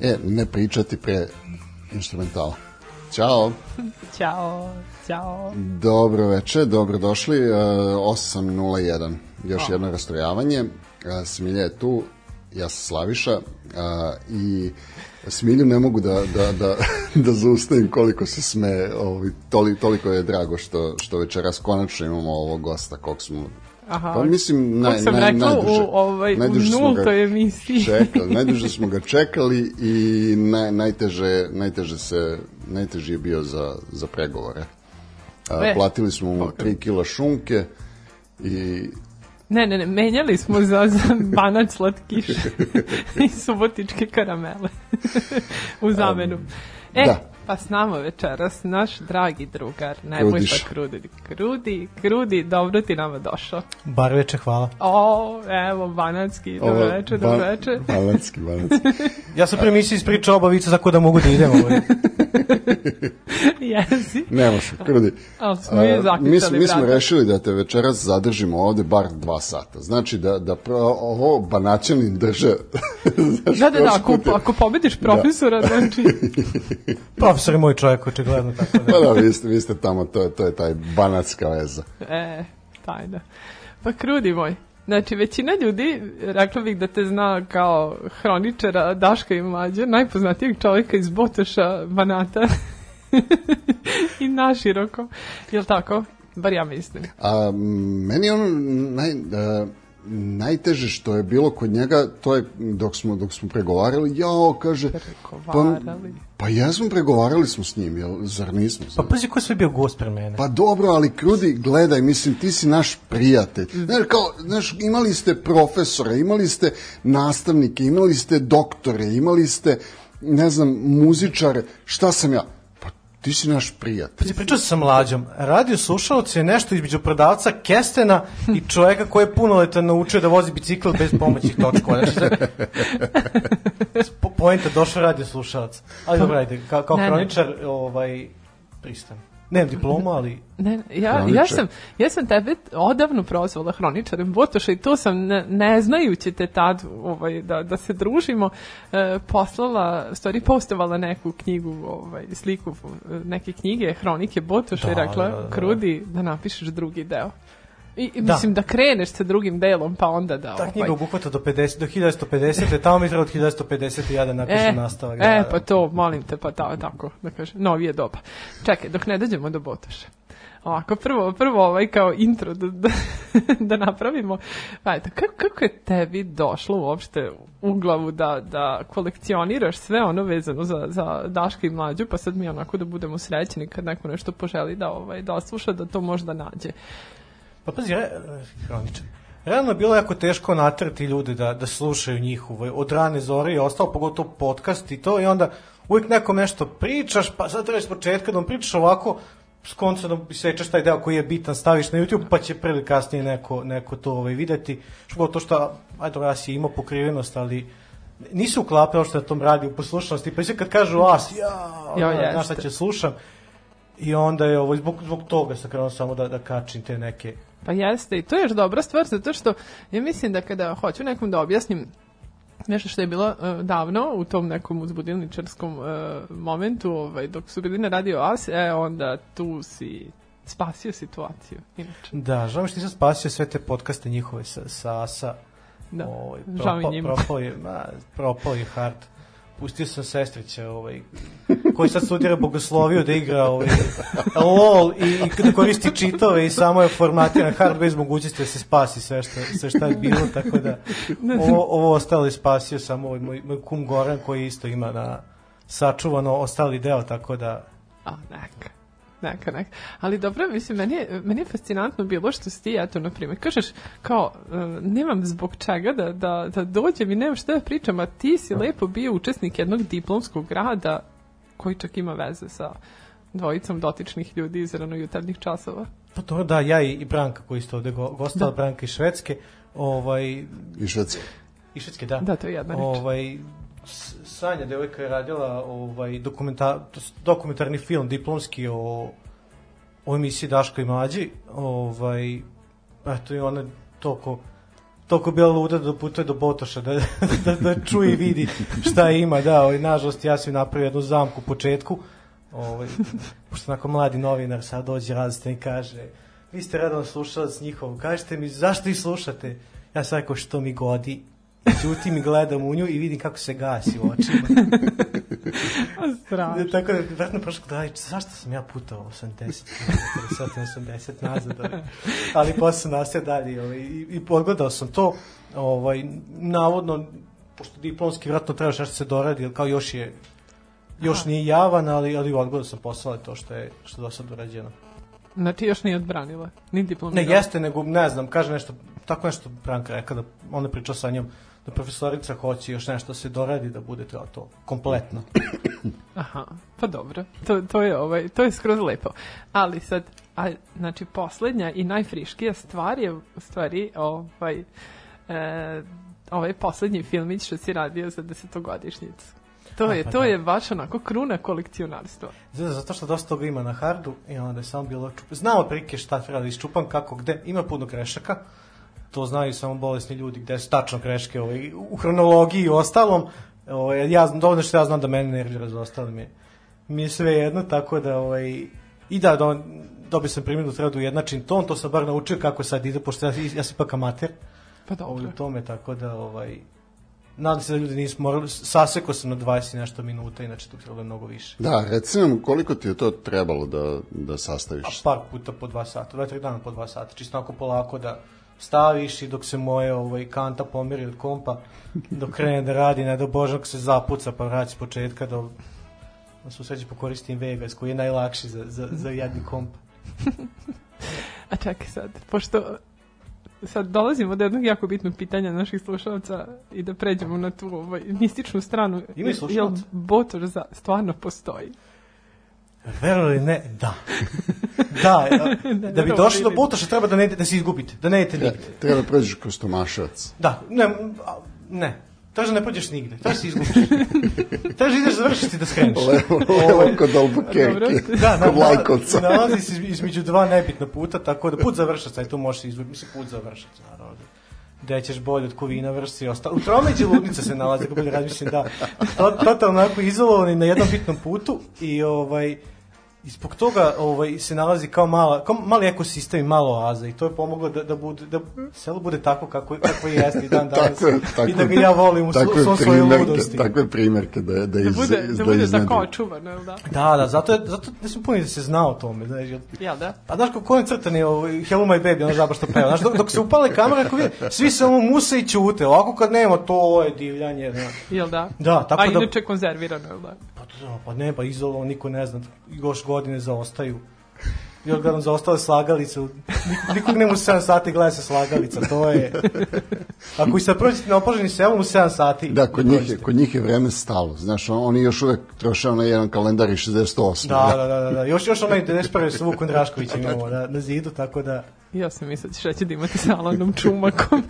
E, ne pričati pre instrumentala. Ćao. Ćao, ćao. Dobro veče, dobrodošli. Uh, 8.01. Još O. jedno rastrojavanje. Uh, Smilja je tu, ja sam Slaviša uh, i Smilju ne mogu da, da, da, da zaustavim koliko se sme, ovaj, toli, toliko je drago što, što večeras konačno imamo ovog gosta kog smo Aha. Pa mislim, naj, sam naj, rekla najduže, u, ovaj, u najduže smo ga nultoj emisiji. Čekali, najduže smo ga čekali i naj, najteže, najteže se, najteži je bio za, za pregovore. A, E, platili smo mu ok. 3 kila šunke i Ne, ne, ne, menjali smo za, za banac slatkiš i subotičke karamele u zamenu. E, da. Pa s nama večeras naš dragi drugar, nemoj Krudiš. pa krudi, krudi, krudi, dobro ti nama došao. Bar veče, hvala. O, evo, banatski, dobro veče, dobro veče. Balanski, balanski. Ja sam pre emisiji ispričao obavice tako da mogu da idem. Ovaj. Jesi. Ne može, krudi. Ali smo je A, zaključali, mi, smo- mi smo brate. rešili da te večeras zadržimo ovde bar dva sata. Znači da, da pro, ovo banaćanin drže. Znaš, Da, da, da, ako, ako pobediš profesora, znači... Profesor je moj čovjek, očigledno tako da. Pa da, vi ste, vi ste tamo, to, je- to je taj banatska veza. E, tajna. Pa krudi moj. Znači, većina ljudi, rekla bih da te zna kao hroničara Daška i Mlađe, najpoznatijeg čovjeka iz Botoša, Banata i naširoko. Jel tako? Bar ja mislim. A meni je ono naj, a, najteže što je bilo kod njega, to je dok smo, dok smo pregovarali, jao, kaže, pa, Pregovarali. pa jesmo pregovarali smo s njim, jel, zar nismo? Pa pazi ko je sve bio gost pre mene. Pa dobro, ali krudi, gledaj, mislim, ti si naš prijatelj. Znaš, kao, znaš, imali ste profesore, imali ste nastavnike, imali ste doktore, imali ste, ne znam, muzičare, šta sam ja? Pa ti si naš prijatelj. Pričao sam sa mlađom. Radio slušalac je nešto između prodavca Kestena i čoveka koji je punoletan naučio da vozi bicikl bez pomoći točkova. Znači, da, po, poenta došao radio slušalac. Ali dobro, ajde, kao, kao Ne, ne. hroničar, ovaj, pristan. Nemam diplomu, ali Ne, ne, ja, ja, sam, ja sam tebe odavno prozvala hroničarem Botoša i to sam, ne, ne znajući te tad ovaj, da, da se družimo, e, poslala, stvari postovala neku knjigu, ovaj, sliku e, neke knjige, hronike Botoša i Da, rekla, da, da, da. krudi da napišeš drugi deo. I, i Da. mislim da kreneš sa drugim delom, pa onda da... ta knjiga ovaj, obuhvata do 50, do 1950, tamo mi treba od 1950 i ja da napišem E, nastavak. e, da, pa to, molim te, pa ta, tako, da kažem, novije doba. Čekaj, dok ne dođemo do Botoša. Ovako, prvo, prvo ovaj kao intro da, da, da napravimo. Eto, kako, kako je tebi došlo uopšte u glavu da, da kolekcioniraš sve ono vezano za, za Daška i Mlađu, pa sad mi onako da budemo srećni kad neko nešto poželi da, ovaj, da osluša, da to možda nađe. Pa pazi, re, hroničar. Realno je bilo jako teško natrati ljude da, da slušaju njih ovaj, od rane zore i ostalo, pogotovo podcast i to i onda uvijek nekom nešto pričaš, pa sad trebaš početka da vam pričaš ovako, s konca da isečeš taj deo koji je bitan, staviš na YouTube, pa će pre ili kasnije neko, neko to ovaj, videti. Što to što, ajde, ja si imao pokrivenost, ali nisu uklapali što na tom radiju poslušanosti, pa sve kad kažu as, ja, Jo, znaš šta će slušam, i onda je ovo, zbog, zbog toga sam krenuo samo da, da kačim te neke Pa jeste, i to je još dobra stvar, zato što ja mislim da kada hoću nekom da objasnim nešto što je bilo uh, davno u tom nekom uzbudilničarskom uh, momentu, ovaj, dok su bili na radio As, e, onda tu si spasio situaciju, inače. Da, žao mi što nisam spasio sve te podcaste njihove sa, sa Asa. Da, ovaj, žao mi propao-. Propao je, ma, propao je hard. Pustio sam sestrića, ovaj, koji sad studira bogosloviju da igra ovaj, LOL i, i da koristi čitove i samo je formatiran hard bez mogućnosti da se spasi sve što, sve šta je bilo, tako da ovo, ovo ostalo je spasio samo ovaj moj, moj kum Goran koji isto ima na sačuvano ostali deo, tako da A, neka. Neka. Ali dobro, mislim, meni je, meni je fascinantno bilo što si ti, eto, na primjer, kažeš, kao, uh, nemam zbog čega da, da, da dođem i nemam šta da pričam, a ti si lepo bio učesnik jednog diplomskog rada koji čak ima veze sa dvojicom dotičnih ljudi iz ranojutarnjih časova. Pa to da, ja i, i Branka koji ste ovde go- gostala, Da. Branka iz Švedske, ovaj, I švedske. i Švedske, da. Da, to je jedna reč. Ovaj, S- Sanja, devojka je radila ovaj, dokumenta, to s- dokumentarni film diplomski o, o emisiji Daško i Mlađi. Ovaj, eto i ona toliko toliko bila luda da putuje do Botoša da, da, da čuje i vidi šta ima, da, ovaj, nažalost ja sam napravio jednu zamku u početku, ovaj, pošto onako mladi novinar sad dođe različite i kaže vi ste redan slušalac njihov, kažete mi zašto ih slušate? Ja sam rekao što mi godi, Ćutim i gledam u nju i vidim kako se gasi u očima. Strašno. Tako da, vratno prošlo da, zašto sam ja putao 80 km, sad sam 80 nazad, ovaj. ali posle nastavio dalje ovaj, i, i podgledao sam to, ovaj, navodno, pošto diplomski vratno treba što se doradi, kao još je, još nije javan, ali, ali odgledao sam posao to što je, što do sad urađeno. Znači, još nije odbranila, ni Ne, diplomirala. jeste, nego, ne znam, kaže nešto, tako nešto Branka rekla, da ona je pričao sa njom, da profesorica hoće još nešto se doradi da bude to, to kompletno. Aha, pa dobro. To, to, je, ovaj, to je skroz lepo. Ali sad, a, znači, poslednja i najfriškija stvar je u stvari ovaj, e, ovaj poslednji filmić što si radio za desetogodišnjicu. To A, je, pa to da. je baš onako kruna kolekcionarstva. Zato, zato što dosta toga ima na hardu i onda je samo bilo čup... Znao otprilike šta treba da iščupam, kako, gde. Ima puno grešaka, to znaju samo bolesni ljudi, gde su tačno greške ovaj, u hronologiji i ostalom. Ovaj, ja, znam- dovoljno što ja znam da mene nervira za ostale mi, je- mi je sve jedno, tako da ovaj, i da, da dobio sam primjer da treba da ujednačim ton, to sam bar naučio kako sad ide, pošto ja, ja sam ipak amater Pa ovaj, dobro. u tome, tako da ovaj, nadam se da ljudi nisu morali, sasekao sam na 20 i nešto minuta, inače tu trebalo mnogo više. Da, reci nam koliko ti je to trebalo da, da sastaviš? A par puta po dva sata, dva, tri dana po dva sata, čisto onako polako da staviš i dok se moje ovaj, kanta pomeri od kompa, dok krene da radi, ne da bože, dok se zapuca pa vraća s početka, da, se usreći pokoristim Vegas, koji je najlakši za, za, za jedni komp. A čekaj sad, pošto sad dolazimo do jednog jako bitnog pitanja naših slušalca i da pređemo na tu ovaj, mističnu stranu. Ima i slušalaca? Jel Botor za, stvarno postoji? Verovali ne? Da. Da, da, da bi došli do. Botoša treba da, ne, da se izgubite, da ne idete Ja, nigde. treba da prođeš kroz Tomaševac. Da, ne, ne. Traže da ne pođeš nigde, traže da se izgubiš. Traže da ideš završiti da skreneš. Levo, Ovaj, levo kod Albuquerque. Da, na, kod Lajkovca. na, nalazi se iz- između dva nebitna puta, tako da put završaca, i tu možeš izvući, mislim put završaca, Gde ćeš bolje od kovina vrsti i ostalo. U tromeđi ludnica se nalazi, kako bolje razmišljam, da. To, totalno onako izolovani na jednom bitnom putu i ovaj, I zbog toga ovaj, se nalazi kao, mala, kao mali ekosistem i malo oaza i to je pomoglo da, da, bude, da selo bude tako kako, kako je jeste i dan danas. Tako je, tako I da ga ja volim u takve svom svojoj primerke- ludosti. Takve primerke da, da, Da iz, bude, da bude iznedri. tako očuvano, da? Da, da, zato, je, zato ne smo puni da se zna o tome, znaš, jer Jel da? Pa znaš kako on crtan je ovaj, Hello My Baby, ona žaba što peva. Znaš, dok, dok se upale kamere, ako vide, svi samo muse i ćute. Ovako kad nema, to je divljanje. Da, Jel da? da tako A da... inače konzervirano, jel da? Pa, da, pa ne, pa izolo, niko ne zna. Još godine zaostaju. Još gledam zaostale slagalice. Nik- Nikog nema u 7 sati gleda se slagalica, to je... Ako i sad prođete na opoženi selom u 7 sati... Da, kod njih, je, kod njih je vreme stalo. Znaš, on- oni još uvek troše na jedan kalendar iz 68. Da, da, da, da, da. Još, još onaj 91. sa Vukom Draškovićem imamo na, na zidu, tako da... Ja sam mislila da ćeš reći da imate sa Alanom Čumakom.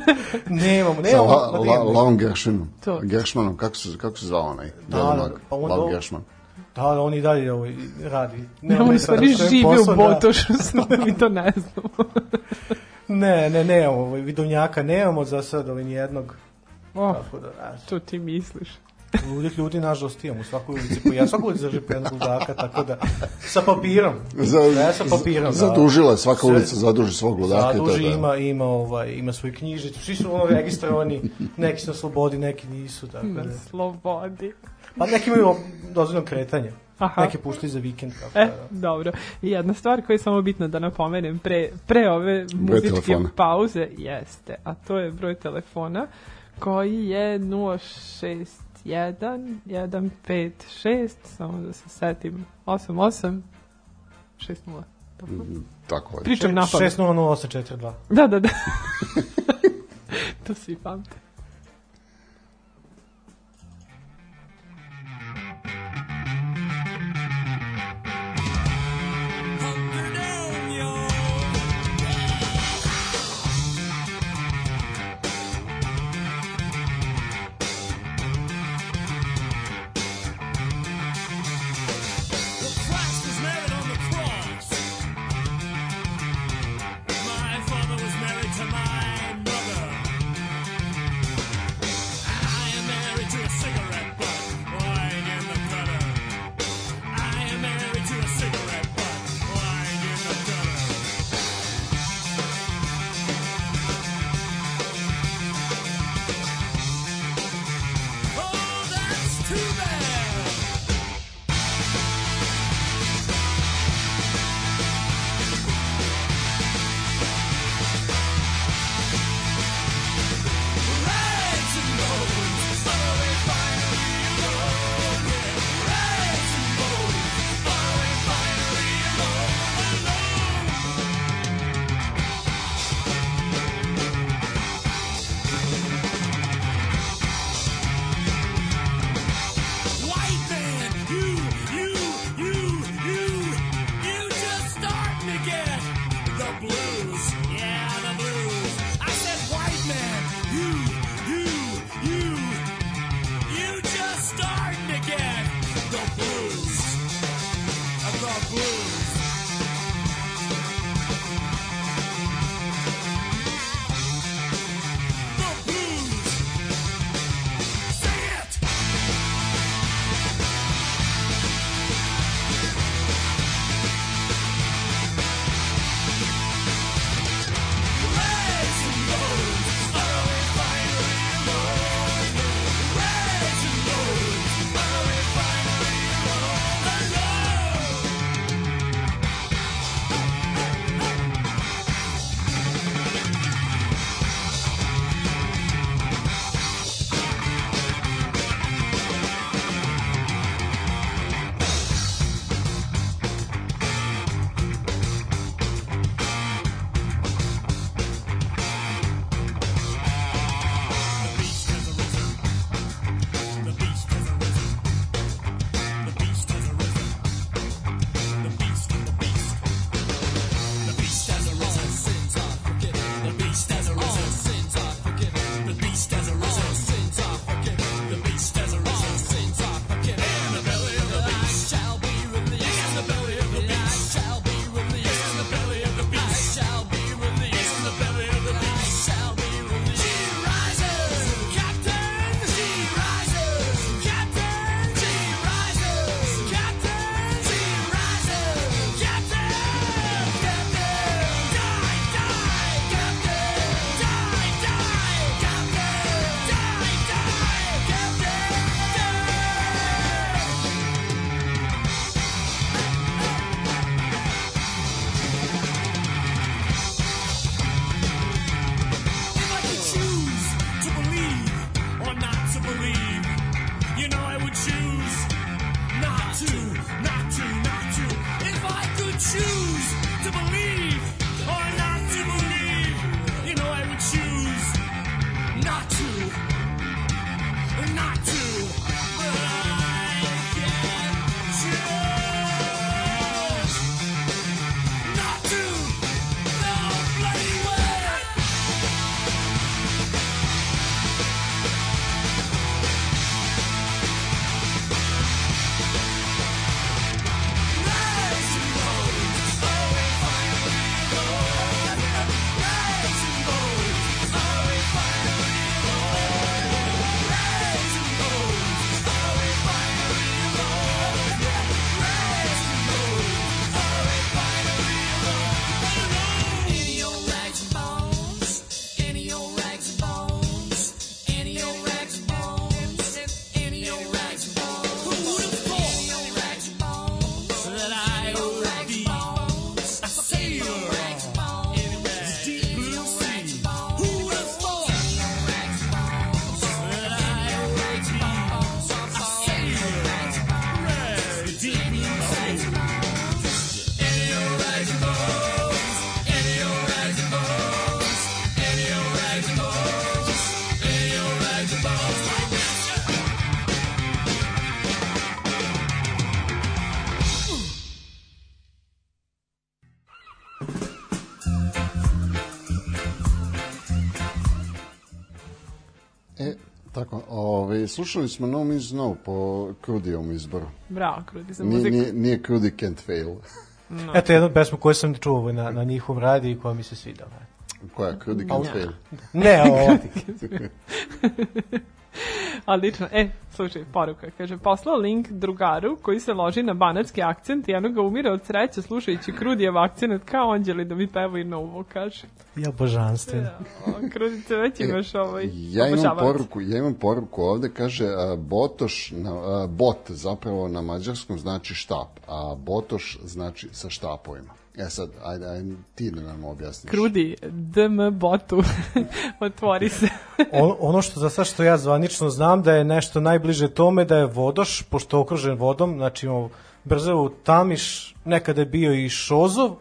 Nemamo, Sa nemamo. La, ma da la. Lavom Gershmanom. To. Gershmanom, kako se, kako se zvao onaj? Da, da, pa on- Lav Gershman. Da, da, on i dalje ovaj, radi. Ne, Nema on u stvari živi u da. Botošu, samo mi to ne znamo. Ne, ne, ne, ovaj, vidovnjaka nemamo za sad, ovaj, nijednog. Oh, Tako da, znaš, to ti misliš. Ludih ljudi, nažalost, imamo u svakoj ulici po jedan, svakoj ulici drži po jednog ludaka, tako da, sa papirom. Za, Ja sa papirom, da. Zadužila je, svaka Sve- ulica zaduži svog ludaka. Zaduži, to. ima, ima, ovaj, ima svoju knjižicu, svi su ono registrovani, neki su na slobodi, neki nisu, tako da. Na slobodi. Pa neki imaju dozvoljeno kretanje, Aha. neki puštaju za vikend, tako E, da. dobro. I jedna stvar koju je samo bitno da napomenem pre, pre ove muzičke pauze jeste, a to je broj telefona koji je 061 156 samo da se setim 88 6-0. Dobro. Tako je. Pričam na pamet. 600842. Da, da, da. to svi pamte. Slušali smo No Means No po Krudijevom izboru. Bravo, krudi za muziku. nije, nije Krudi Can't Fail. Eto jednu pesmu koju sam čuo na, na njihovom radiju i koja mi se svidala. Koja? Krudi Can't Fail. Ne, ovo. Odlično. E, slušaj, poruka. Kaže, poslao link drugaru koji se loži na banatski akcent i ono ga umire od sreće slušajući Krudijev akcent kao anđeli da mi pevaju novo, kaže. ja božanstveno. O, Krudi, te već imaš ovaj Ja imam poruku, ja imam poruku ovde, kaže a, Botoš, na, a, bot zapravo na mađarskom znači štap, a Botoš znači sa štapovima. E sad, ajde, ajde ti da nam objasniš. Krudi, DM botu, otvori se. On, ono što za sad što ja zvanično znam da je nešto najbliže tome da je vodoš, pošto je okružen vodom, znači imamo Brzavu Tamiš, nekada je bio i Šozov,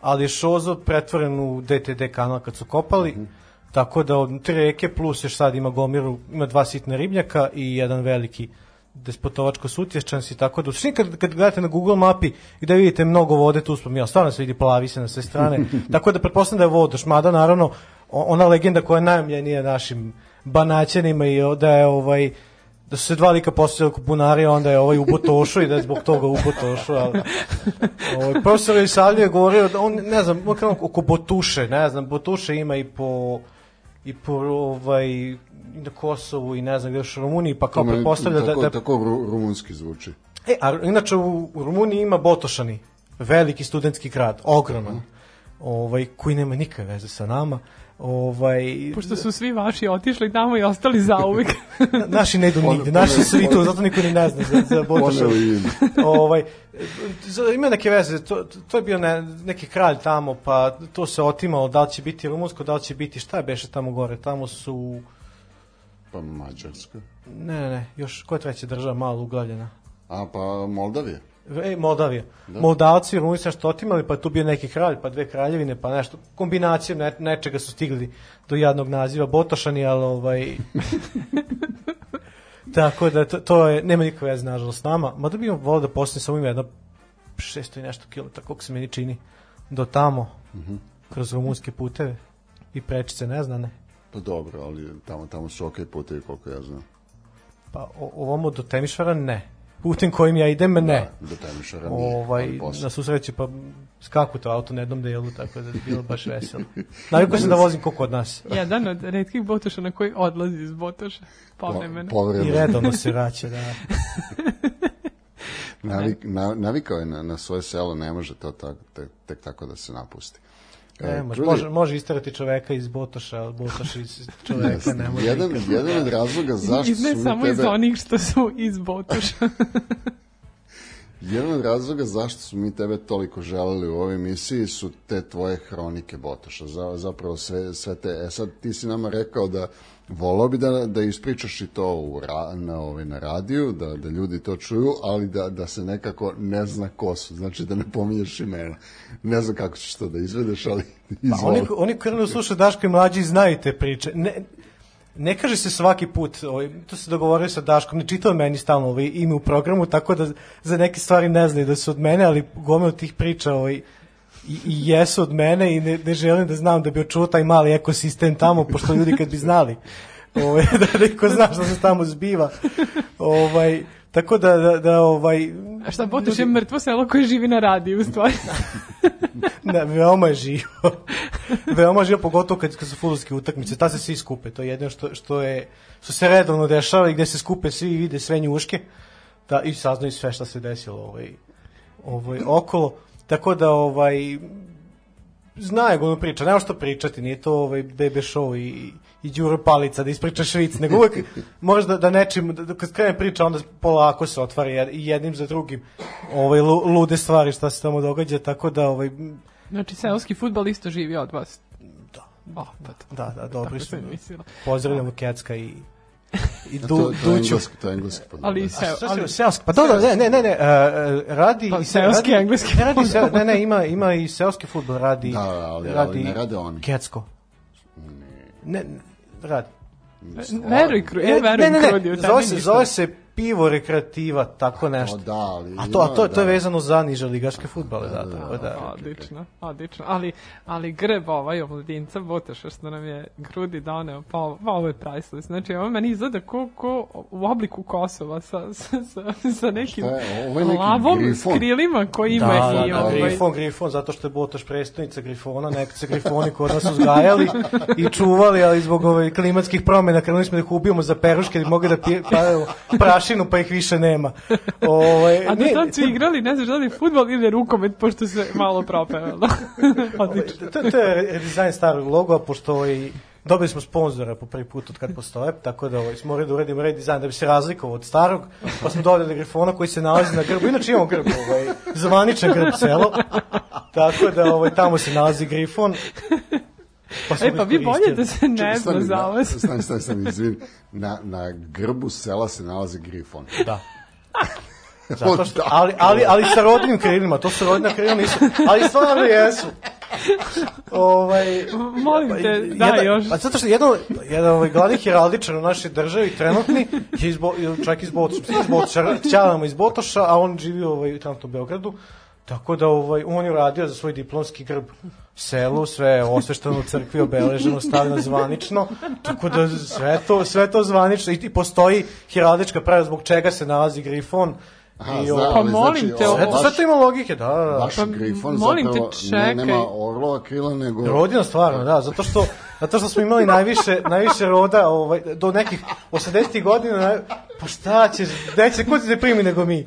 ali je Šozov pretvoren u DTD kanal kad su kopali, tako da od tri reke plus još sad ima gomiru, ima dva sitna ribnjaka i jedan veliki despotovačko sutješćan si, tako da u kad, kad gledate na Google mapi gde vidite mnogo vode, tu smo mi, stvarno se vidi plavi se na sve strane, tako da pretpostavljam da je vodoš, mada naravno ona legenda koja je najomljenija našim banaćanima i da je ovaj da su se dva lika postavili oko bunari, onda je ovaj u Botošu i da je zbog toga u Botošu, ali ovaj, profesor Isavljev je govorio da on, ne znam, oko Botuše, ne znam, Botuše ima i po i po ovaj i na Kosovu i ne znam gde još u Rumuniji, pa kao pretpostavlja da, tako, da, Tako ru- rumunski zvuči. E, a inače u, u Rumuniji ima Botošani, veliki studentski grad, ogroman, ovaj, koji nema nikakve veze sa nama. Ovaj, Pošto su svi vaši otišli tamo i ostali zauvek. na- naši ne idu nigde, naši su i tu, zato niko ni ne zna za, za ime. ovaj, za- ima neke veze, to, to je bio ne, neki kralj tamo, pa to se otimalo, da li će biti rumunsko, da li će biti, šta je beše tamo gore, tamo su, Pa Mađarska. ne, ne, ne, još, koja treća država malo uglavljena? A, pa Moldavija. E, Moldavija. Da. Moldavci i Rumuni su nešto otimali, pa tu bio neki kralj, pa dve kraljevine, pa nešto. Kombinacijom ne, nečega su stigli do jadnog naziva Botošani, ali ovaj... Tako da to, to je, nema nikakve veze nažalost s nama. Mada bi volio da poslije samo ima jedno 600 i nešto kilometara, koliko se meni čini, do tamo, kroz rumunske puteve i prečice neznane. Pa dobro, ali tamo, tamo su okej putevi koliko ja znam. Pa o, ovamo do Temišvara ne. Putem kojim ja idem ne. Do Temišara nije. ovaj, na susreće pa skaku to auto na jednom delu, tako da je bilo baš veselo. Navikao sam da vozim ko kod nas. Jedan od redkih botoša na koji odlazi iz botoša. Povremeno. I Povremeno. redovno se vraća, da. Navik, na, navikao je na, na svoje selo, ne može to tak, tek, tek tako da se napusti. Ne, može, Trudi- može, može isterati čoveka iz Botoša, ali Botoš iz čoveka ne može. jedan, jedan od razloga zašto I ne su mi samo iz tebe, onih što su iz botoša. jedan od razloga zašto su mi tebe toliko želeli u ovoj emisiji su te tvoje hronike Botoša. Za, zapravo sve, sve te, e sad ti si nama rekao da volao bi da, da ispričaš i to u ra, na, ovaj, na radiju, da, da ljudi to čuju, ali da, da se nekako ne zna ko su, znači da ne pominješ imena. Ne znam kako ćeš to da izvedeš, ali Pa izvoli. oni, oni krenu slušaju Daško i mlađi znaju te priče. Ne, ne kaže se svaki put, ovaj, to se dogovorio sa Daškom, ne čitao meni stalno ovaj, ime u programu, tako da za neke stvari ne znaju da su od mene, ali gomeo tih priča ovaj, i, i jesu od mene i ne, ne želim da znam da bi očuo taj mali ekosistem tamo, pošto ljudi kad bi znali ovaj, da neko zna što se tamo zbiva. Ovaj, tako da, da, da ovaj, A šta, botoš je mrtvo selo koje živi na radiju, u stvari. Ne, veoma je živo. veoma je živo, pogotovo kad, kad su futbolske utakmice. Ta se svi skupe. To je jedno što, što, je, što se redovno dešava i gde se skupe svi i vide sve njuške. Da, I saznaju sve šta se desilo ovaj, ovaj, okolo. Tako da, ovaj, zna je ono priča, nema što pričati, nije to ovaj bebe show i, i Đuro Palica da ispriča švic, nego uvek moraš da, da nečim, da, da kad krene priča, onda polako se otvara jed- i jednim za drugim ovaj, lu- lude stvari šta se tamo događa, tako da ovaj, Znači, seoski futbal isto živi od vas. Da. Oh, pa. Da, da, dobri Tako su. sam mislila. Pozdravljamo Kecka i i du, to, to je Duću. engleski, to je engleski podavljač. Ali se, Ali, seoski, pa dobro, ne, ne, ne, ne, uh, radi Pa i se- seoski, radi- engleski ne, radi se, ne, ne, ima, ima i seoski fudbal, radi, Da, ali- ali ne rade oni. Kecko. Ne, ne, radi. veruj, Kru, ja E, verujem ne, ne, ne, Krudi u zove tebi se, zove se pivo rekreativa, tako nešto. O da, ali A to, a to, ima, to je da. vezano za niže ligaške futbale, da, tako da. Odlično, odlično. Ali, ali greb ovaj omladinca Boteša što nam je grudi doneo, pa, pa ovo je priceless. Znači, ovo meni izgleda ko, ko u obliku Kosova sa, sa, sa, sa nekim je, ovo je neki lavom s grifon. krilima koji ima Da, da, i da, ovaj... Grifon, Grifon, zato što je Botoš predstavnica Grifona, nekad se Grifoni kod nas uzgajali i čuvali, ali zbog ove klimatskih promjena krenuli smo da ih ubijamo za peruške da mogli da pije, pa, prašinu, pa ih više nema. Ovaj, A do nije- tad su igrali, ne znaš da li futbol ili rukomet, pošto se malo propevalo. Odlično. to, to je redizajn starog loga, pošto ovaj, dobili smo sponzora po prvi put od kad postoje, tako da ovaj, smo morali da uredimo redizajn da bi se razlikovao od starog, pa smo dodali grifona koji se nalazi na grbu. Inače imamo grb, ovaj, zvaničan grb selo, tako da ovaj, tamo se nalazi grifon. Pa E, pa vi bolje da se ne zna za na, vas. stani, stani, stani, izvin. Na, na grbu sela se nalazi grifon. Da. Zato što, ali, ali, ali sa rodnim krilima, to su rodna krila nisu, ali stvarno jesu. Ovaj, Molim te, da jedan, još. Pa zato što jedan, jedan ovaj glavni heraldičar u našoj državi trenutni je iz, Bo- čak iz Botoša, iz Botoša, ćalamo iz Botoša, a on živi ovaj, trenutno u Beogradu. Tako da ovaj, on je uradio za svoj diplomski grb selu, sve je osvešteno u crkvi, obeleženo, stavljeno zvanično, tako da sve to, sve to zvanično i, i postoji heraldička pravila zbog čega se nalazi grifon. Aha, I, zna, ovaj, Pa ali molim znači, te, ovo sve, baš- sve to ima logike, da, da, da. Baš Pa, grifon molim te, zapravo čekaj. ne, nema orlova krila, nego... Rodina stvarno, da, zato što zato što smo imali najviše najviše roda ovaj do nekih 80 godina, pa šta ćeš, neće ko ti te primi nego mi.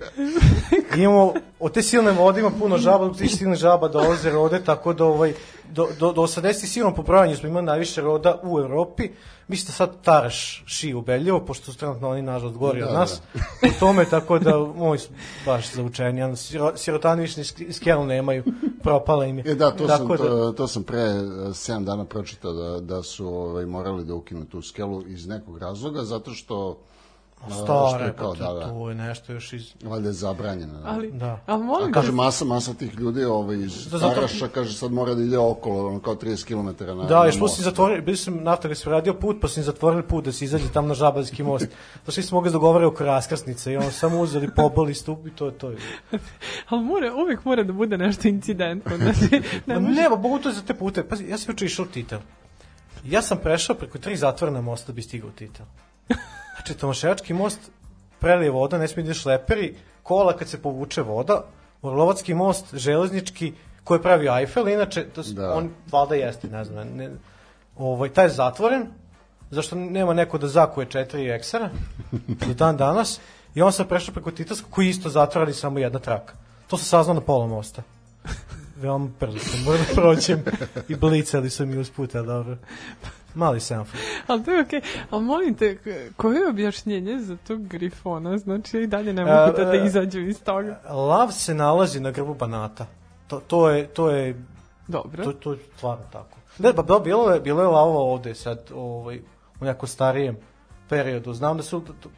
Imamo od te silne vode ima puno žaba, od tih silne žaba dolaze rode, tako da ovaj do, do, do 80 sigurno po brojanju smo imali najviše roda u Evropi. Mislim da sad Taraš ši ubeljivo, pošto su trenutno oni nažalost gori od Da, nas. U tome, tako da moji su baš zaučeni. Ano, siro, sirotani više ni sk- skelu nemaju, propala im je. E da, to, sam, Tako to, to sam pre 7 dana pročitao da, da su ovaj, morali da ukinu tu skelu iz nekog razloga, zato što... a, što Stare, je pa to, da, da, to je nešto još iz... valjda je zabranjeno. Da. Ali, Da. ali molim A kaže masa, masa tih ljudi ovaj, iz Da, zato- Taraša, kaže sad mora da ide okolo, ono kao 30 km na Da, na još si zatvorili, bili sam nafta kad si radio put, pa si im zatvorili put da se izađe tamo na Žabalski most. To svi smo mogli da dogovore oko raskrsnice i on samo uzeli poboli stup i to je to. ali mora, uvek mora da bude nešto incidentno. Znači, Ne, ne može... ne, pa mogu to za te pute. Pa ja sam juče išao Titel. Ja sam prešao preko tri zatvorena mosta da bi stigao u Titel. Znači, Tomaševački most prelije voda, ne smije da ide šleperi, kola kad se povuče voda, Orlovatski most, železnički, koji pravi Eiffel, inače, to, Da. on valjda jeste, ne znam, ne, ovaj, taj je zatvoren, zašto nema neko da zakuje četiri eksera do dan danas, i on sam prešao preko Titarskog, koji isto zatvora, ali samo jedna traka. To sam saznao na pola mosta. Veoma brzo sam, moram da prođem i blicali su mi usput, ali dobro. Mali semafor. Ali to je okej. Ali molim te, koje je objašnjenje za tog grifona? Znači, i dalje ne mogu da, da e, izađu iz toga. Lav se nalazi na grbu Banata. To, to je, to je, Dobro. to, to je stvarno tako. Ne, pa da, bilo je, bilo je lavova ovde sad, ovaj, u nekom starijem periodu. Znam da su, to,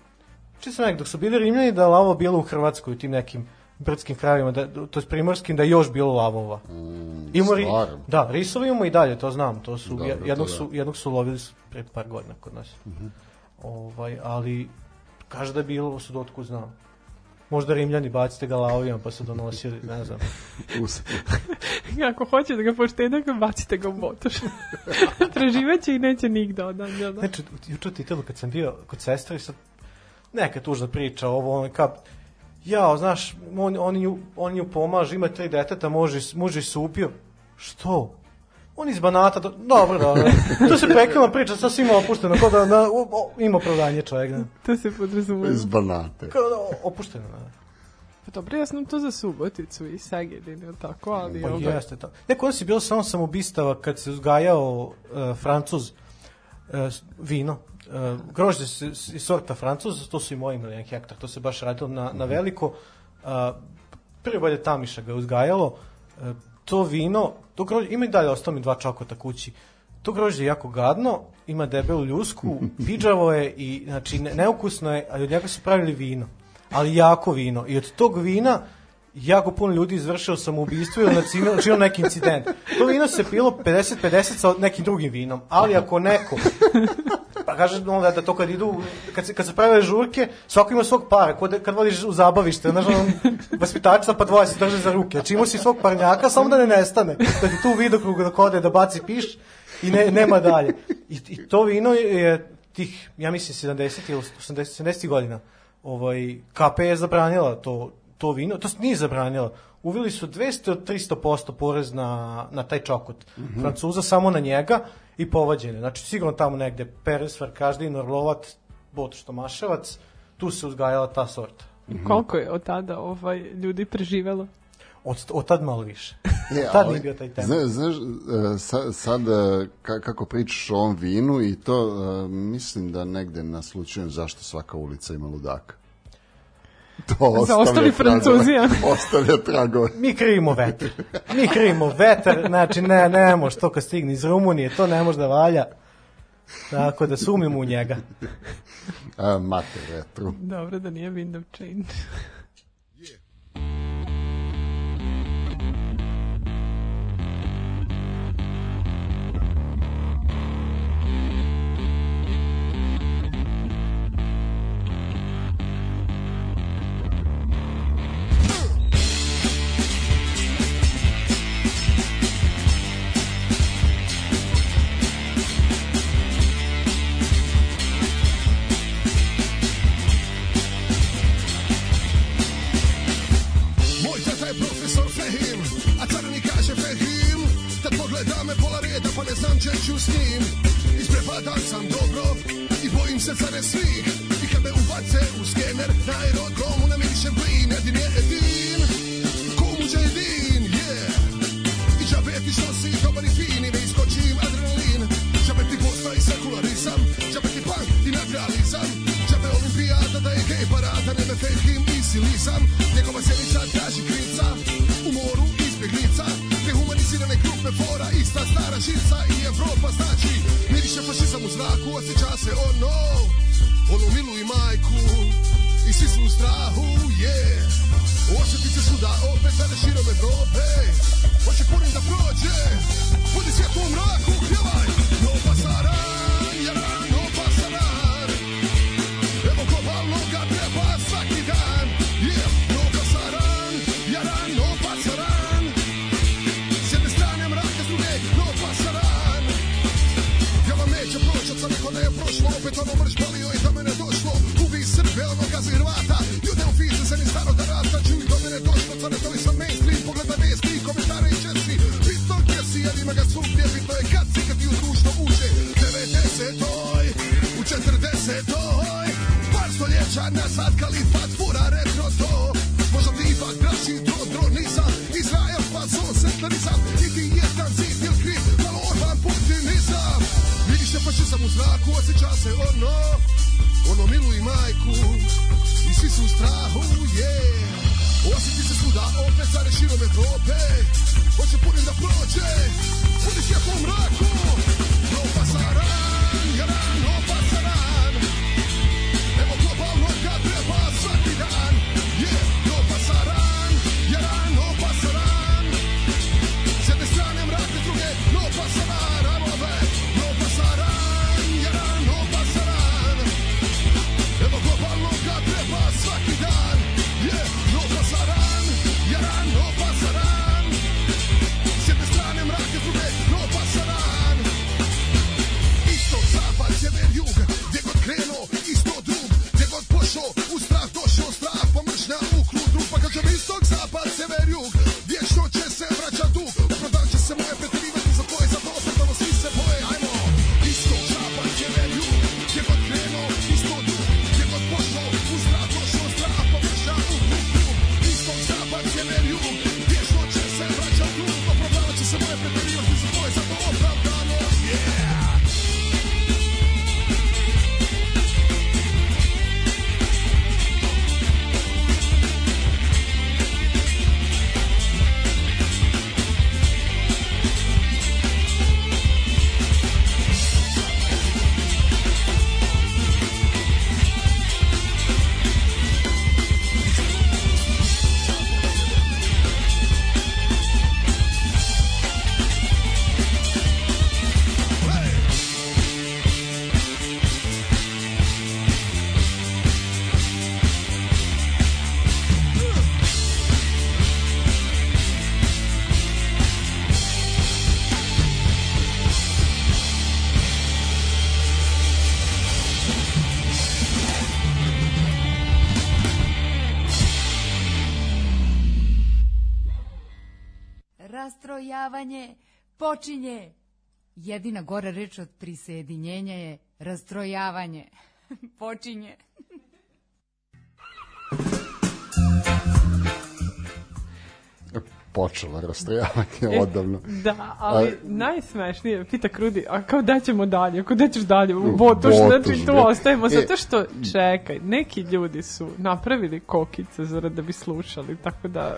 či sam nek, dok su bili Rimljani, da je lavo bilo u Hrvatskoj, u tim nekim brdskim krajevima, da, to je primorskim, da je još bilo lavova. Mm, Imamo ri, stvarno. da, risove imamo i dalje, to znam, to su, Dobro, je- to jednog, da. su, jednog su lovili pre par godina kod nas. ovaj, ali, kaže da je bilo, su dotku znam. Možda Rimljani bacite ga lavovima pa su donosili, ne znam. Us- Ako hoće da ga poštede, ga bacite ga u botoš. Preživeće i neće nigde odan. Da, da. Znači, juče u titelu kad sam bio kod sestre i sad neka tužna priča, ovo, ono, kao, jao, znaš, on, on, nju, on nju pomaže, ima tri deteta, može, može se ubio. Što? On iz Banata, do, dobro, dobro. To se prekrila priča, sasvim opušteno, kao da na, o, o, ima opravdanje čovjek. Da. To se podrazumeva. iz banate. Kao da, opušteno, da. Pa dobro, ja sam to za Suboticu i Segedin, ili tako, ali... Pa ovaj, jeste to. Neko on si bilo samo samobistava kad se uzgajao uh, Francuz uh, vino. Uh, grožđe se, iz sorta Francuz, to su i moji imali jedan hektar, to se baš radilo na, na veliko. Uh, prvi bolje Tamiša ga je uzgajalo. Uh, to vino, to grožđe, ima i dalje, ostalo mi dva čokota kući. To grožđe je jako gadno, ima debelu ljusku, piđavo je i znači ne, neukusno je, ali od njega su pravili vino. Ali jako vino. I od tog vina jako puno ljudi izvršilo samoubistvo ili načinilo, načinilo neki incident. To vino se pilo 50-50 sa nekim drugim vinom, ali ako neko, kaže onda da to kad idu, kad kad se prave žurke, svako ima svog para, kod, kad voliš u zabavište, znaš, on, vaspitačica pa dvoje se drže za ruke. Znači imao si svog parnjaka, samo da ne nestane. Da ti tu vidokrug dok ode da baci piš i ne, nema dalje. I, I to vino je tih, ja mislim, 70 ili 80, 70 godina. Ovaj, KP je zabranila to, to vino, to nije zabranila. Uvili su 200 od 300% porez na, na taj čokot. Mm -hmm. Francuza samo na njega i povađene. Znači, sigurno tamo negde Perez, Varkaždin, Orlovat, Bot Štomaševac, tu se uzgajala ta sorta. Koliko je od tada ovaj, ljudi preživelo? Od, od tad malo više. E, tad ali, nije bio taj tema. Znaš, znaš e, sad, sad e, ka- kako pričaš o ovom vinu i to, e, mislim da negde naslučujem zašto svaka ulica ima ludaka. To ostavlja ostali Francuzi. Ostavlja tragove. Mi krivimo vetar. Mi krivimo vetar, znači ne, ne može to kad stigne iz Rumunije, to ne može da valja. Tako da sumimo u njega. A, mater vetru. Dobro da nije window change. Rastrojavanje počinje. Jedina gora reč od prisjedinjenja je rastrojavanje. počinje. Počelo rastrojavanje odavno. Da, ali A- najsmešnije, pita Krudi, a kao da ćemo dalje, ako da ćeš dalje u Botoš, znači tu ostajemo, E. zato što, čekaj, neki ljudi su napravili kokice zarad da bi slušali, tako da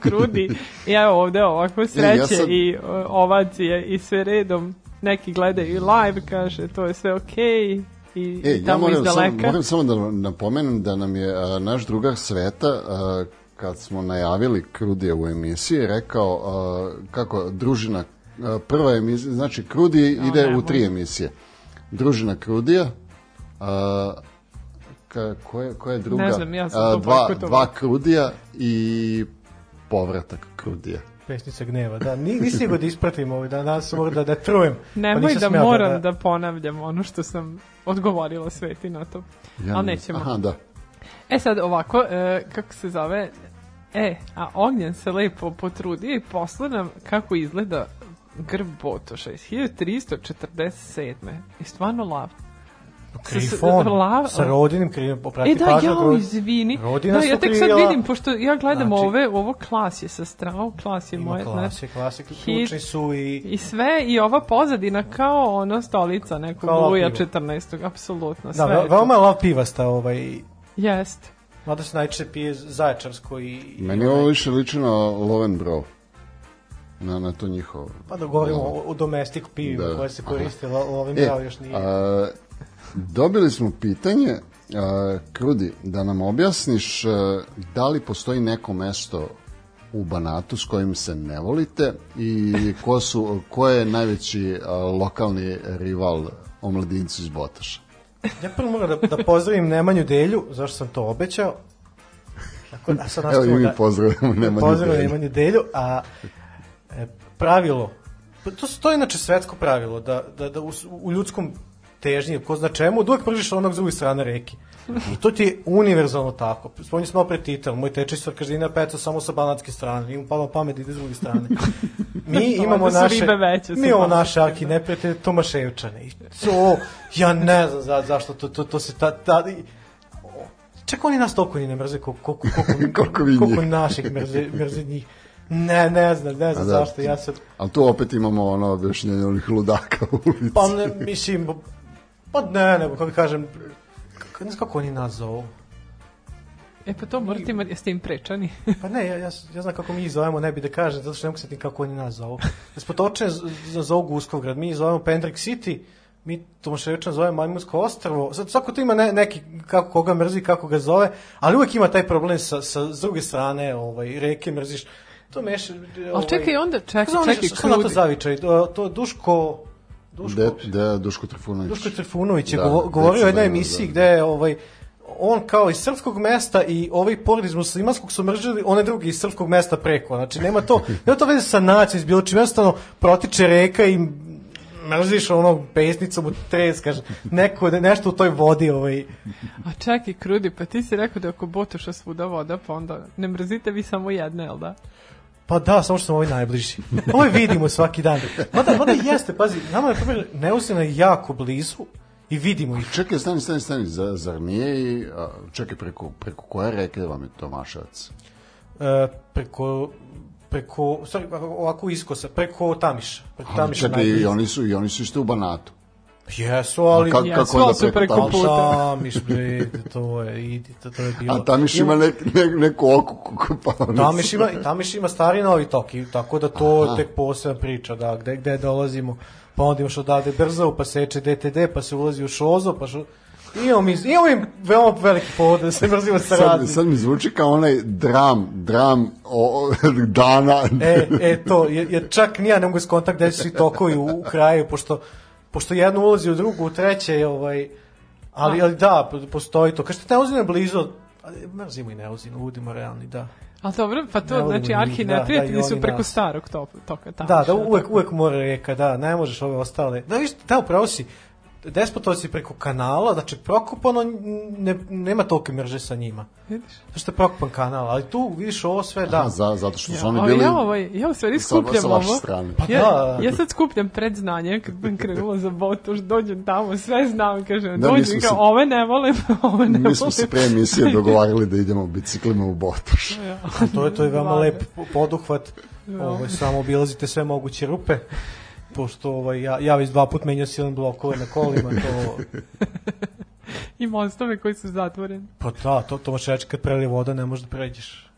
Krudi, i evo ovde ovako sreće sad- i o, ovacije i sve redom, neki gledaju i live, kaže, to je sve okej, i, E, i ja tamo moram iz daleka. moram samo da napomenem da nam je a, naš drugar Sveta a, kad smo najavili Krudija u emisiji rekao a, kako družina a, prva emisija, znači Krudi ide u tri emisije. Družina Krudija a, ka, koje, koje je druga? Ne znam, ja sam to dva, bojkotovao. dva Krudija i povratak Krudija. Pesnica gneva, da. Ni, nisi ga da ispratim ovaj, da danas sam morao da, da trujem. pa Nemoj nisam da moram da, ponavljam ono što sam odgovorila Sveti na to. Ali nećemo. Aha, da. E sad ovako, e, kako se zove, e, a Ognjen se lepo potrudio i posla nam kako izgleda grb Botoša iz 1347. I stvarno lav. Krifon, Lav- sa rodinim krivim, poprati E da, pažnju, jao, izvini. Rodina da, ja tek sad vidim, pošto ja gledam Znači- ove, ovo klas je sa strao, klas je Ima moje, klase, znaš, klase, hit. ključni su i... I sve, i ova pozadina kao ono stolica nekog Luja pivo. 14. Apsolutno, Da, sve. ve- je to. veoma je lav pivasta, ovaj, Jest. Mada se najčešće pije zaječarsko i... Meni ovo više liči na Lovenbro. Na, na to njihovo. Pa da govorimo o, o domestik pivima Da. koje se koriste, lo- ovim E, još nije. a, dobili smo pitanje, a, Krudi, da nam objasniš a, da li postoji neko mesto u Banatu s kojim se ne volite i ko, su, ko je najveći a, lokalni rival omladincu iz Botaša? Ja prvo moram da, da pozdravim Nemanju Delju, zašto sam to obećao. Tako da sad Evo i mi da, pozdravljamo Nemanju pozdravim Delju. Nemanju Delju, a e, pravilo, pa to, to je inače svetsko pravilo, da, da, da u, u ljudskom težnji, ko zna čemu, da uvek pržiš onog s druge strane reke. I to ti je univerzalno tako. Spominju smo opet titel, moj tečaj sa každina peca samo sa banatske strane, imam palo pamet da ide s druge strane. Mi imamo naše, ribe veće mi imamo naše arki neprijatelje Tomaševčane. I to, ja ne znam za, zašto to, to, to se ta, ta, Čak oni nas toliko ni ne mrze koliko, koliko, koliko, Koliko koliko naših mrze, mrze njih. Ne, ne znam, ne znam da. zašto, ja sad, Ali tu opet imamo ono objašnjenje onih ludaka u ulici. pa ne, mislim, pa ne, nego, kako kažem, kako, ne znam kako oni nas zovu. E pa to morate imati, jeste im prečani. Pa ne, ja, ja, ja znam kako mi ih zovemo, ne bi da kažem, zato što ne mogu setim kako oni nas zovu. Da smo točne za zovu Guskovgrad, mi ih zovemo Pendrik City, mi Tomaševčan zove Majmunsko ostrvo, sad svako to ima ne, neki kako koga mrzi, kako ga zove, ali uvek ima taj problem sa, sa s druge strane ovaj, reke mrziš. To meš... Ovaj, Ali čekaj, onda, čekaj, Kako zove čekaj, nešto- šta na to krudi. zavičaj? Duško... De, de, Duško Trifunović. Duško Trifunović je Da, govo- govorio u jednoj recimo, emisiji da. gde je ovaj, on kao iz srpskog mesta i ovaj pored iz muslimanskog su mržili one drugi iz srpskog mesta preko. Znači, nema to, nema to veze sa nacijom, s bilo čim, jednostavno protiče reka i mrziš onog pesnicom u treskaš, neko, nešto u toj vodi, ovaj, A čekaj, Krudi, pa ti si rekao da je oko Botoša svuda voda, pa onda ne mrzite vi samo jedne, jel da? Pa da, samo što sam ovaj najbliži. Ovo vidimo svaki dan. Mada, mada jeste, pazi, nama je, primjer, Neusina je jako blizu i vidimo ih. Čekaj, stani, stani, stani, zar, zar nije i, a, čekaj, preko, preko koje reke vam je Tomaševac? E, preko preko, sorry, ovako iskosa, preko Tamiša. Preko Ali Tamiša čekaj, i oni su, i oni su isto u Banatu. Jesu, ali... Kako- kako onda preko puta. Tamiš, bre, to je, idi, to, to je bilo. A Tamiš ima nek, nek, neku oku, pa oni Tamiš ima, Tamiš ima stari novi tok, i tako da to Aha. je tek posebna priča, da, gde, gde dolazimo, pa onda imaš odavde Brzavu, pa seče DTD, pa se ulazi u Šozo, pa šo... Imamo mi, imamo im veoma veliki povod da se mrzimo sa Sad, raznim. sad mi zvuči kao onaj dram, dram o, o, dana. E, e to, jer, jer čak nija ne mogu skontakt gde su svi tokovi u, u kraju, pošto, pošto jedno ulazi u drugu, u treće je ovaj, ali, ali da, postoji to. Kažete, Neuzin je blizu, ali mrzimo i Neuzin, budimo realni, da. Ali dobro, pa to, Ne znači, arhi da, da, neprijatelji i su preko nas. starog toka, tamo. Da, da, uvek, uvek mora reka, da, ne možeš ove ostale. Da, viš, da, upravo si, Despotovci preko kanala, znači Prokopano ne, nema tolike mrže sa njima. Vidiš? Zato što je Prokopan kanal, ali tu vidiš ovo sve, da. Aha, za, zato što su Ja, oni bili ja, ovaj, ja u stvari sa, skupljam sa vaše ovo. strane. Pa Ja, da. ja sad skupljam predznanje kad sam krenula za Botoš, dođem tamo, sve znam, kažem, Da, mi dođem smo kao, se- ove ne volim, ove ne Mi smo volim. se pre emisije dogovarali da idemo biciklima u Botoš. To je, to je veoma lep poduhvat. Ovaj, samo obilazite sve moguće rupe. Pošto ovaj, ja, ja već dva put menjao silan blokove na kolima, to, I mostove koji su zatvoreni. pa da, to, to reći kad prelije voda ne možeš da pređeš.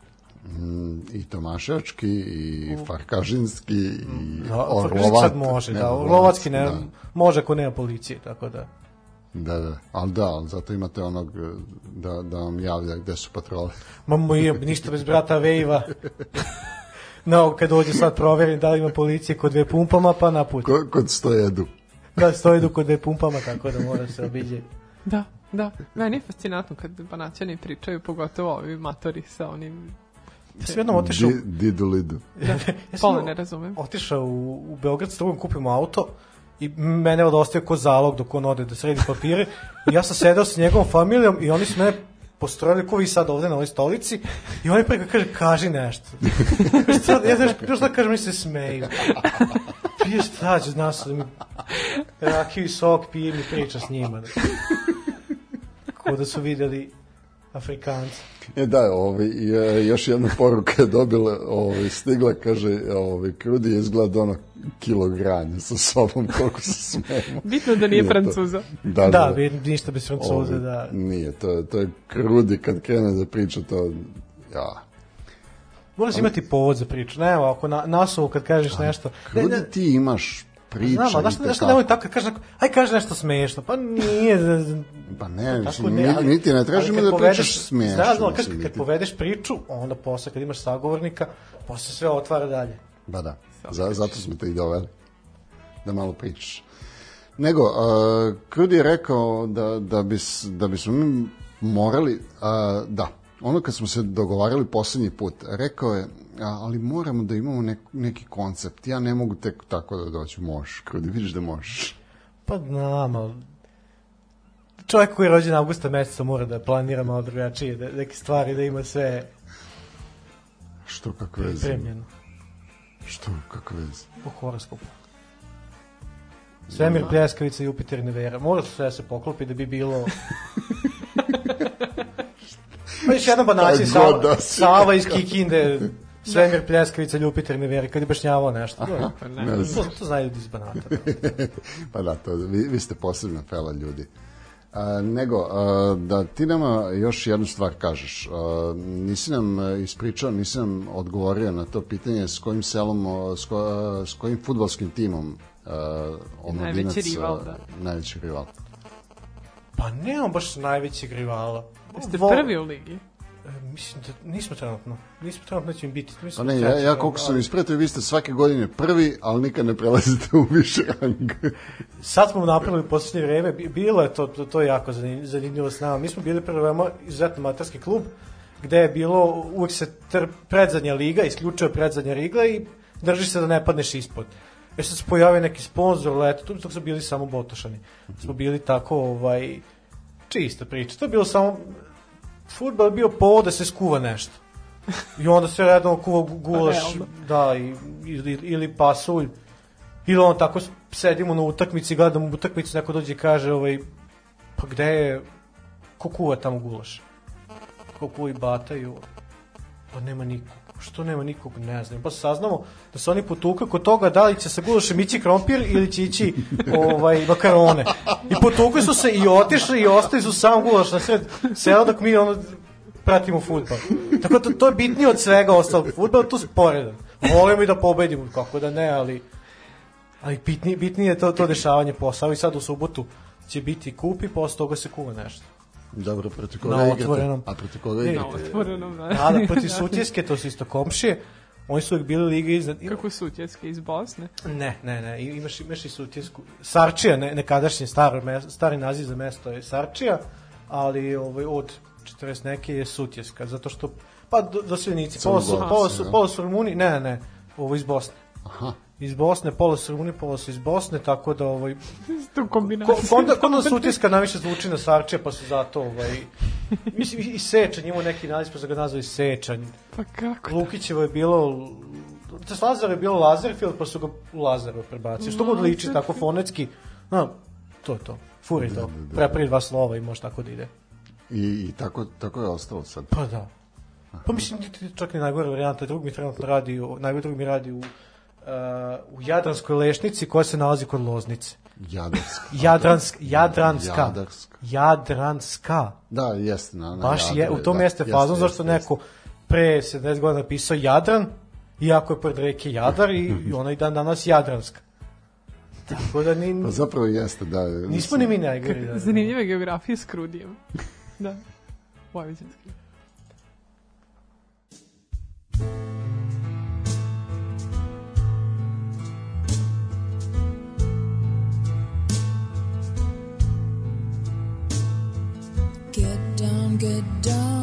Mm, I Tomaševčki, i Farkažinski, i Da, Orlovat. sad može, Ne, da, Orlovac, Orlovacki ne, Da, može ako nema policije, tako da. da, da. Ali da, ali zato imate onog eh, da, da vam javlja gde su patrole. Ma moj, ništa bez brata Vejva. No, kad dođe sad proverim da li ima policije kod dve pumpama, pa na put. Ko, kod stojedu. Da, stoji du kod dve pumpama, tako da mora se obiđe. Da, da. Meni je fascinantno kad banaćani pričaju, pogotovo ovi matori sa onim... Ja sam jednom otišao, Di, didu lidu. Da, ja pola ne razumem. otišao u, u Beograd s drugom kupimo auto i mene je odostavio ko zalog dok on ode da sredi papire i ja sam sedao sa njegovom familijom i oni su mene postrojili ko vi sad ovde na ovoj stolici i oni preko kaže kaži nešto. Sad, ja znaš, još da kažem, mi se smeju. Pije šta će, zna se da mi rakiju sok pije mi priča s njima. Ko da su videli Afrikanci. E da, ovaj, e, još jedna poruka je dobila, ovaj, stigla, kaže, ovaj, Krudi je izgleda ono kilogranja sa sobom, koliko se smemo. Bitno da nije Nije to. Francuza. Da, Da, vi ništa bez Francuza, Ovaj, da. Nije, to, to je Krudi kad krene da priča to, ja. Moraš imati povod za priču. Ne, evo, ako na, nasovu kad kažeš nešto... Ne, Krudi ne, ti imaš priča. Znam, znaš, i znaš, tekako. nemoj tako, neko, aj kaže nešto smešno, pa nije, Pa ne, tako mislim, ne, ali- ni, niti ne tražimo da povedeš- pričaš smiješno. Znaš, ali kad, kad povedeš priču, onda posle, kad imaš sagovornika, posle sve otvara dalje. Ba da, za, zato smo te i doveli. Da malo pričaš. Nego, uh, Krudi je rekao da, da, bis, da bismo mi morali, uh, da, ono kad smo se dogovarali poslednji put, rekao je, ali moramo da imamo nek, neki koncept. Ja ne mogu tek tako da doću. Možeš, Krudi, vidiš da možeš. Pa znam, ali čovjek koji je rođen avgusta meseca mora da planira malo drugačije, da, neke stvari, da ima sve Što, kakve veze? pripremljeno Što, kakve veze? po horoskopu. Svemir, pljeskavica, Jupiter Nevera. Mora se sve da se poklopi da bi bilo... pa još jedan Šta god Sava, da Sava iz Kikinde, Svemir, pljeskavica, Jupiter i Nevera, kad je bašnjavao nešto. To, Pa ne. Ne to, to znaju ljudi iz Banata. Pa da, to, vi, vi ste posebna fela ljudi. A, nego, a, da ti nama još jednu stvar kažeš. A, nisi nam a, ispričao, nisi nam odgovorio na to pitanje s kojim selom, s, ko, a, s kojim futbalskim timom a, omladinac, Najveći rival, da. Najveći rival. Pa nemam baš najvećeg rivala. Jeste prvi u ligi. E, Mislim da nismo trenutno. Nismo trenutno će im biti. Pa Mislim ne, da ja, treći, ja koliko sam ispratio, vi ste svake godine prvi, ali nikad ne prelazite u više rang. Sad smo napravili poslednje vreme, bi- bilo je to, to, to je jako zanim- zanimljivo s nama. Mi smo bili prvo izuzetno materski klub, gde je bilo, uvek se tr, predzadnja liga, isključuje predzadnja liga i drži se da ne padneš ispod. E sad se pojavio neki sponsor, leto, tu, tu su bili samo botošani. Smo bili tako, ovaj, čista priča. To je bilo samo, futbol je bio povod da se skuva nešto. I onda sve redno kuva gu- gulaš, Realno. da, i, ili, ili pasulj. Ili on tako sedimo na utakmici, gledamo utakmicu, neko dođe i kaže, ovaj, pa gde je, ko kuva tamo gulaš? Ko kuva i bataju? Pa nema nikog. Što nema nikog, ne znam. Pa saznamo da se oni potuka kod toga da li će sa gulašem ići krompir ili će ići ovaj, makarone. I potukli su se i otišli i ostali su sam gulaš na sred sela dok mi ono pratimo futbol. Tako da to je bitnije od svega ostalog. Futbol je tu sporedan. Volimo i da pobedimo, kako da ne, ali ali bitnije, bitnije je to, to dešavanje posao i sad u subotu će biti kup i posle toga se kuva nešto. Dobro, protiv koga Na igrate? otvorenom. A protiv koga Ne, igrate? Otvorenom, da. A da, protiv Sutjeske, to su isto komšije, oni su uvijek bili liga iznad... Kako su utjeske iz Bosne? Ne, ne, ne, imaš, imaš i Sutjesku. Sarčija, ne, nekadašnji stari, mes- stari naziv za mesto je Sarčija, ali ovaj, od 40 neke je Sutjeska, zato što, pa do, doseljenici, pola su, pola su, ja. pola su Rumuni, ne, ne, ne, ovo iz Bosne. Aha. Iz Bosne, pola su Rumuni, pola su iz Bosne, tako da ovaj, Tu ko, kombinaciju. ko, onda, ko onda su utiska najviše zvuči na Sarče, pa su zato, ovaj, mislim, i Sečanj, imao neki naziv, pa su ga nazvali Sečanj. Pa kako? Lukićevo je bilo, to s Lazara je bilo Lazarfield, pa su ga u Lazarevo prebacili. Što god liči tako fonetski, no, to je to. Furi to. Pre prije dva slova i može tako da ide. I, i tako, tako je ostalo sad. Pa da. Pa mislim, čak i najgore varijanta, drug mi trenutno radi, najgore drug mi radi u, u Jadranskoj lešnici koja se nalazi kod Loznice. Jadarska. Jadransk, Jadranska. Jadarska. Jadranska. Da, jeste. Na, na Baš je, u tom da, jeste fazon, zašto neko pre 70 godina napisao Jadran, iako je pored reke Jadar i, i ona i dan danas Jadranska. Tako da ni, Pa zapravo jeste, da. nismo ni mi najgori. Da, Zanimljive geografije s Krudijem. da. Vojvođanski. Get down, get down,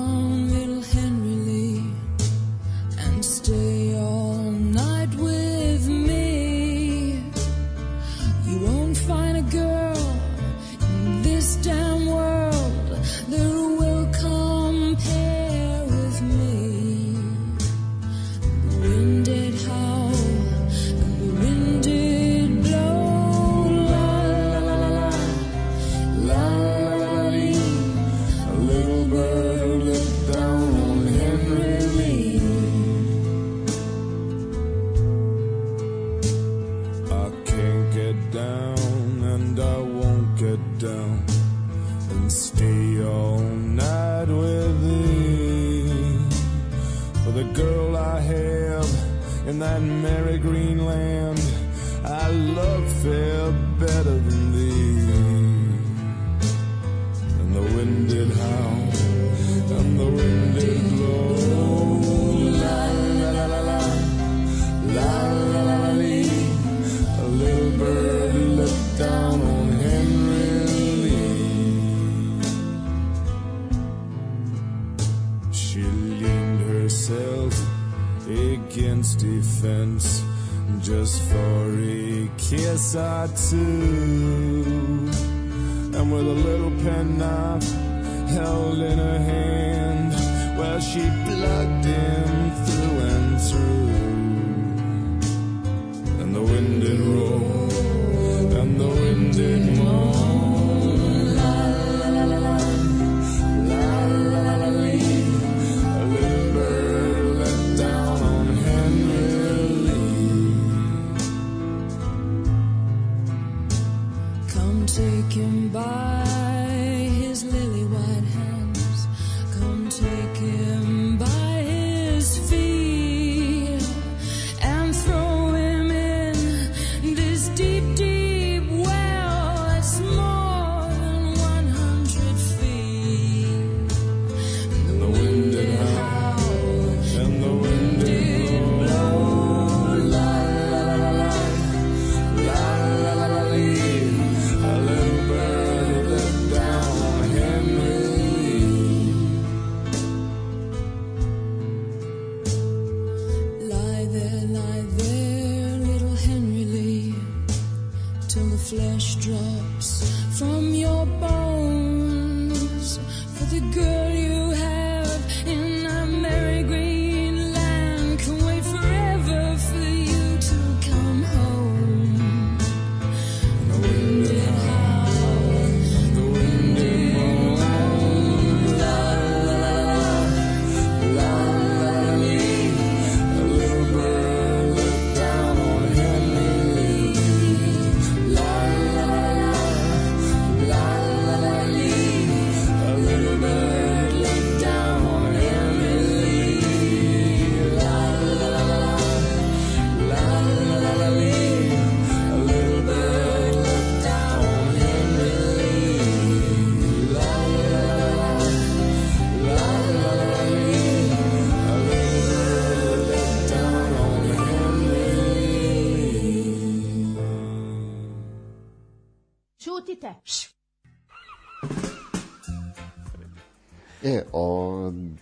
flesh drops from your bones. For the girl you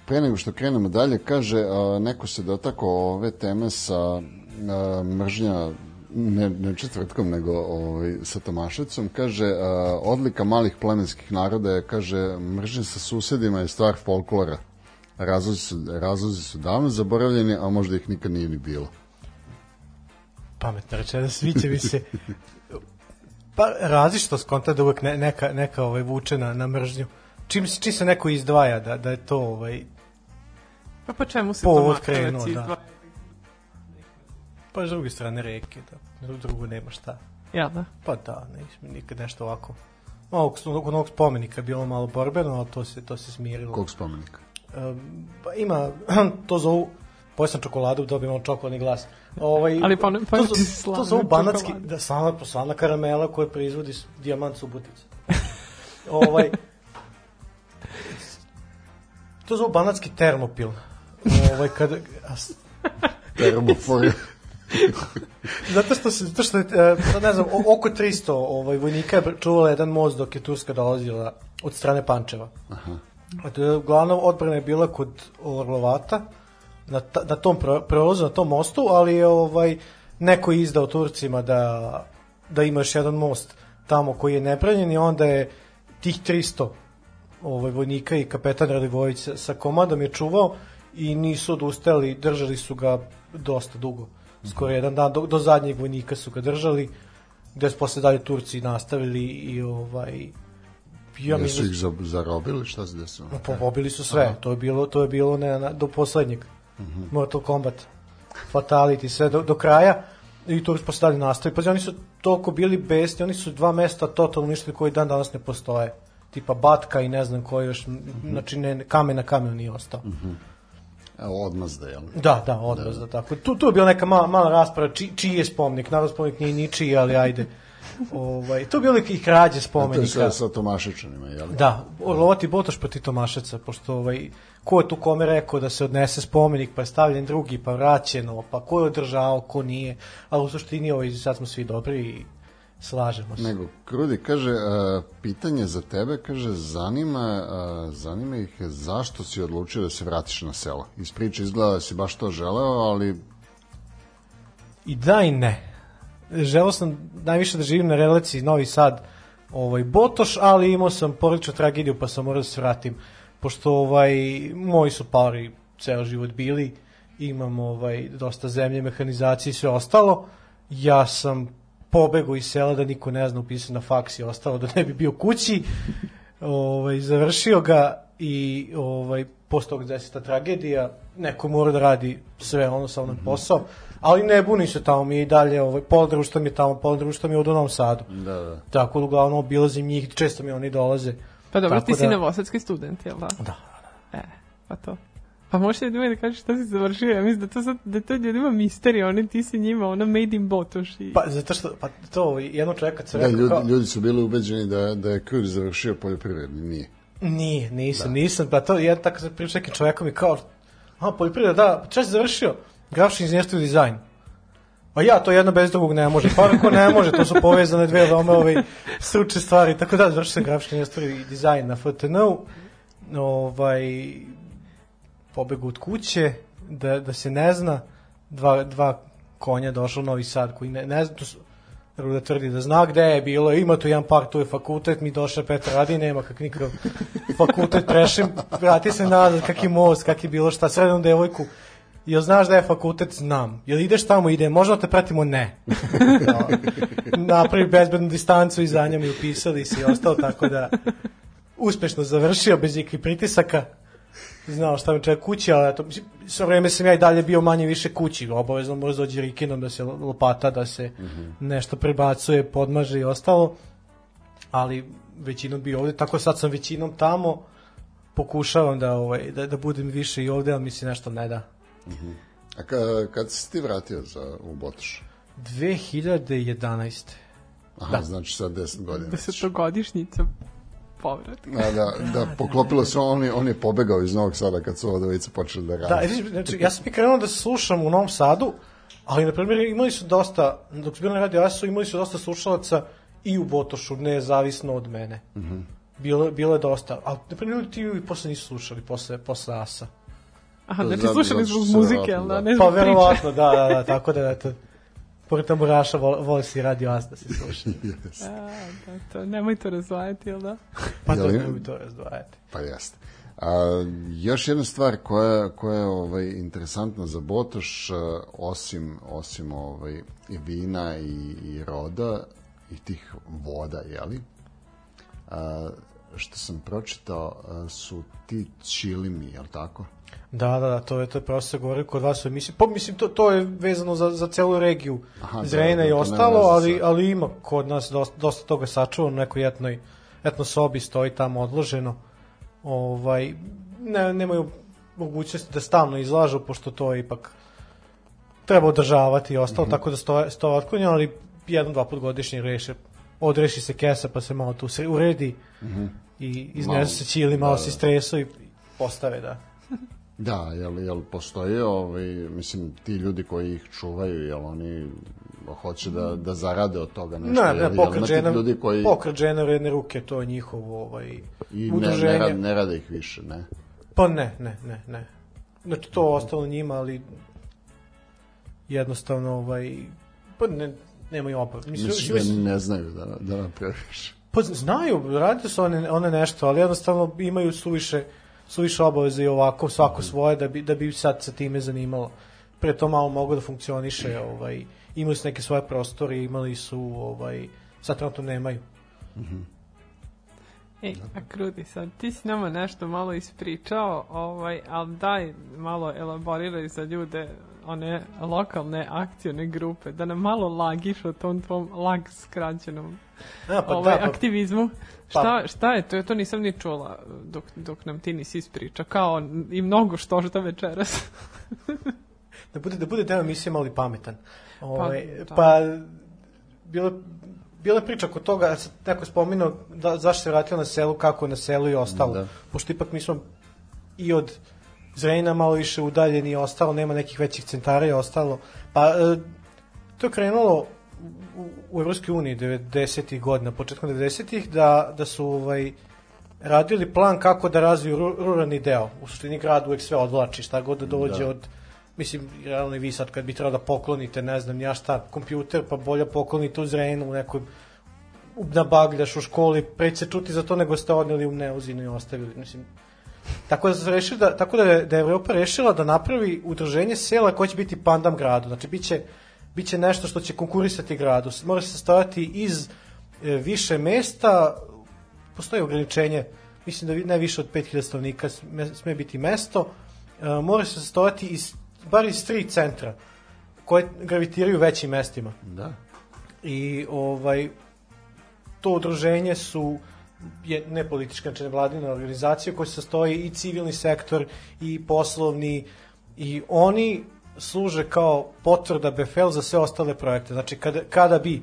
pre nego što krenemo dalje, kaže, a, neko se dotakao ove teme sa a, mržnja ne, ne četvrtkom, nego ovaj, sa Tomašecom, kaže, a, odlika malih plemenskih naroda je, kaže, mržnja sa susedima je stvar folklora. Razlozi su, razlozi su davno zaboravljeni, a možda ih nikad nije ni bilo. Pametno rečeno, sviće mi se... Pa različito skonta da uvek ne, neka, neka ovaj, vuče na, na mržnju. Čim, čim se neko izdvaja da, da je to ovaj, Pa po čemu se Povod to krenuo, da. pa s druge strane reke, da drugo nema šta. Ja da. Pa da, nisam nikad nešto ovako. Ovog, kod ovog spomenika je bilo malo borbeno, ali to se, to se smirilo. Kog spomenika? Um, pa ima, to zovu, pojeo sam čokoladu, dobio malo čokoladni glas. Ovaj, Ali pone- to, poneti zo- slavne to zovu banatski, čokolade. da, slana, slana karamela koja proizvodi dijamant Subotica. ovaj, to zovu banatski termopil. Ovaj, kada, Termofor. Zato što se, zato što je, e, ne znam, oko 300 ovaj, vojnika je čuvalo jedan most dok je Turska dolazila od strane Pančeva. Aha. Glavna odbrana je bila kod Orlovata, na, ta, na tom pro- prolazu, na tom mostu, ali je ovaj, neko je izdao Turcima da, da ima još jedan most tamo koji je nebranjen i onda je tih 300 ovaj, vojnika i kapetan Radivojević sa, sa komandom je čuvao i nisu odustali, držali su ga dosta dugo. Skoro jedan dan, do, do zadnjeg vojnika su ga držali, gde su posle dalje Turci nastavili i ovaj ja Jesu ih za, zarobili, šta se desilo? Pa pobili su sve. To je bilo to je bilo ne, na, do poslednjeg. Mortal Kombat. Fatality sve do, do kraja i Turci posle dalje nastavili. Pa oni su toliko bili besni, oni su dva mesta totalno uništili koji dan danas ne postoje. Tipa Batka i ne znam koji još, znači ne, kamen na kamenu nije ostao. Evo, odmazda, jel? Da, da, odmah da. tako. Tu, tu je bila neka mala, mala rasprava, či, čiji je spomnik. Naravno, spomnik nije ničiji, ali ajde. Ovaj, tu je bilo i krađe To je spomenika. sve sa Tomašičanima, jel? Da, Orlovati Botoš proti Tomašeca, pošto ovaj, ko je tu kome rekao da se odnese spomenik, pa je stavljen drugi, pa vraćeno, pa ko je održao, ko nije, ali u suštini ovaj, sad smo svi dobri i slažemo se. Nego, Krudi kaže, a, pitanje za tebe, kaže, zanima, a, zanima ih zašto si odlučio da se vratiš na selo. Iz priče izgleda da si baš to želeo, ali I da i ne. Želeo sam najviše da živim na relaciji Novi Sad ovaj, Botoš, ali imao sam porodičnu tragediju pa sam morao da se vratim. Pošto ovaj, moji su pari ceo život bili, imam ovaj, dosta zemlje, mehanizacije i sve ostalo. Ja sam pobegao iz sela da niko ne zna, upisao na faks i ostalo da ne bi bio kući. Ovaj, završio ga i ovaj, posle toga deseta tragedija, neko mora da radi sve ono sa onom posao, ali ne buni se tamo, mi je i dalje, ovaj, pola društva mi je tamo, pola društva mi je u Novom Sadu. da, da. Tako da uglavnom obilazim njih, često mi oni dolaze. Pa dobro, Tako ti si da- novosadski student, jel da? Da. E, pa to. Pa možeš ljudima da kažeš šta si završio, ja mislim da to, sad, da to ljudima misterija, oni ti si njima, ono made in Botoš i... Pa zato što, pa to, jedno čovjek kad se Da, rekao, ljudi, kao, ljudi su bili ubeđeni da, da je Krudi završio poljoprivredni, nije. Nije, nisam, da. nisam, pa to je tako sam pričao nekim čovekom i kao, a poljoprivreda, da, šta si završio? Grafički inženjerstvo i dizajn. Pa ja, to jedno bez drugog ne može. Pa ako ne može, to su povezane dve veoma ove stručne stvari. Tako da, završio sam grafički inženjerstvo i dizajn na FTN-u. Ovaj, pobegu od kuće, da, da se ne zna, dva, dva konja došlo u Novi Sad koji ne, ne zna, to su, Ruda tvrdi da zna gde je bilo, ima tu jedan park, tu je fakultet, mi došle Petar radi, nema kak nikakav fakultet, prešem, vrati se nazad, kak je most, kak je bilo šta, sredom devojku, Jel znaš da je fakultet? Znam. Jel ideš tamo? Ide. Možda te pratimo? Ne. No. Napravi bezbednu distancu i za njom i upisali se i ostalo, tako da uspešno završio bez ikakvih pritisaka. Znao šta me čeka kući, ali eto, mislim, sve vreme sam ja i dalje bio manje više kući, obavezno može dođe rikinom da se lopata, da se nešto prebacuje, podmaže i ostalo, ali većinom bio ovde, tako sad sam većinom tamo, pokušavam da, ovaj, da, da budem više i ovde, ali mislim nešto ne da. A ka, kad si ti vratio za, u Botoš? 2011. Aha, Da. znači sad 10 godina. Desetogodišnjica povratka. Da, da, da, poklopilo se, on, je- on je pobegao iz Novog Sada kad su ovo dvojice počeli da rade. Da, vidiš, znači, ja sam i krenuo da se slušam u Novom Sadu, ali, na primjer, imali su dosta, dok su bili na radio Asu, imali su dosta slušalaca i u Botošu, nezavisno od mene. Mm -hmm. bilo, bilo je dosta, ali, na primjer, ljudi ti i posle nisu slušali, posle, posle Asa. Aha, znači slušali zbog muzike, verovatno, jel da? da. Ne Pa zbog priče. verovatno, da, da, da, tako da, eto, Pored tamburaša vole, vole si radio as da se sluša. A, da, to, nemoj to razvajati, jel da? Pa to Jel- ne bi to razdvajati. Pa jeste. A, još jedna stvar koja, koja je ovaj, interesantna za Botoš, osim, osim ovaj, i vina i, i roda i tih voda, jeli? A, što sam pročitao su ti čilimi, jel tako? Da, da, da, to je, to je profesor govorio kod vas u emisiji. Pa, mislim, to, to je vezano za, za celu regiju Aha, da, Zrena da, i to nema ostalo, ali, ali ima kod nas dosta, dosta toga sačuvano, u nekoj etnoj, etno sobi stoji tamo odloženo. Ovaj, ne, nemaju mogućnosti da stalno izlažu, pošto to je ipak treba održavati i ostalo, Mhm. tako da stoje, stoje otklonjeno, ali jedan, dva put godišnje reše, odreši se kesa pa se malo tu se uredi i iznesu Mhm. Malo- se ćili, malo da, se da. stresu i postave, da. Da, jel, jel postoje, ovaj, mislim, ti ljudi koji ih čuvaju, jel oni hoće da, da zarade od toga nešto? Ne, ne, pokret žena, ljudi koji pokret žena redne ruke, to je njihovo ovaj, i ne, udruženje. ne, rade, ne rade ih više, ne? Pa ne, ne, ne, ne. Znači to ostalo njima, ali jednostavno ovaj, pa ne, nemaju obav. Mislim, Mislim mislim, da ne znaju da, da napraviš. Pa znaju, rade su one, one nešto, ali jednostavno imaju suviše, suviše obaveze i ovako svako svoje da bi, da bi sad sa time zanimalo. Pre to malo mogu da funkcioniše, ovaj, imali su neke svoje prostore, imali su, ovaj, sad trenutno nemaju. Ej, a Krudi, sad ti si nama nešto malo ispričao, ovaj, ali daj malo elaboriraj za ljude one lokalne akcione grupe, da nam malo lagiš o tom tvom lag skraćenom A, pa ovaj, da, pa- aktivizmu. Šta, šta je to? Ja to nisam ni čula dok, dok nam ti nisi ispriča. Kao i mnogo što što večeras. da bude da bude deo emisije mali pametan. Ovaj da. pa, pa bila bila je priča oko toga, neko je spominao da zašto se vratio na selu, kako je na selu i ostalo. Da. Pošto ipak mi smo i od Zrejna malo više udaljeni i ostalo, nema nekih većih centara i ostalo. Pa e, to je krenulo u, u Evropskoj uniji 90. godina, početkom 90. da, da su ovaj, radili plan kako da razviju ru- ruralni deo. U suštini grad uvek sve odvlači, šta god da dođe Da. od mislim, realno i vi sad kad bi trebalo da poklonite, ne znam, ja šta, kompjuter, pa bolje poklonite u Zrenu, u nekoj u- na bagljaš u školi, pre će se čuti za to nego ste odneli u Neuzinu i ostavili, mislim. Tako da su rešili da, tako da je, da je Evropa rešila da napravi udruženje sela koje će biti pandam gradu. Znači, biće, biće nešto što će konkurisati gradu. Mora se sastojati iz e, više mesta, postoji ograničenje, mislim da ne više od 5000 stanovnika sme, sme biti mesto, e, mora se sastojati iz, bar iz tri centra koje gravitiraju većim mestima Da. i ovaj to udruženje su je ne politička, znači nevladina organizacija koja se sastoji i civilni sektor i poslovni i oni služe kao potvrda BFL za sve ostale projekte. Znači kada, kada bi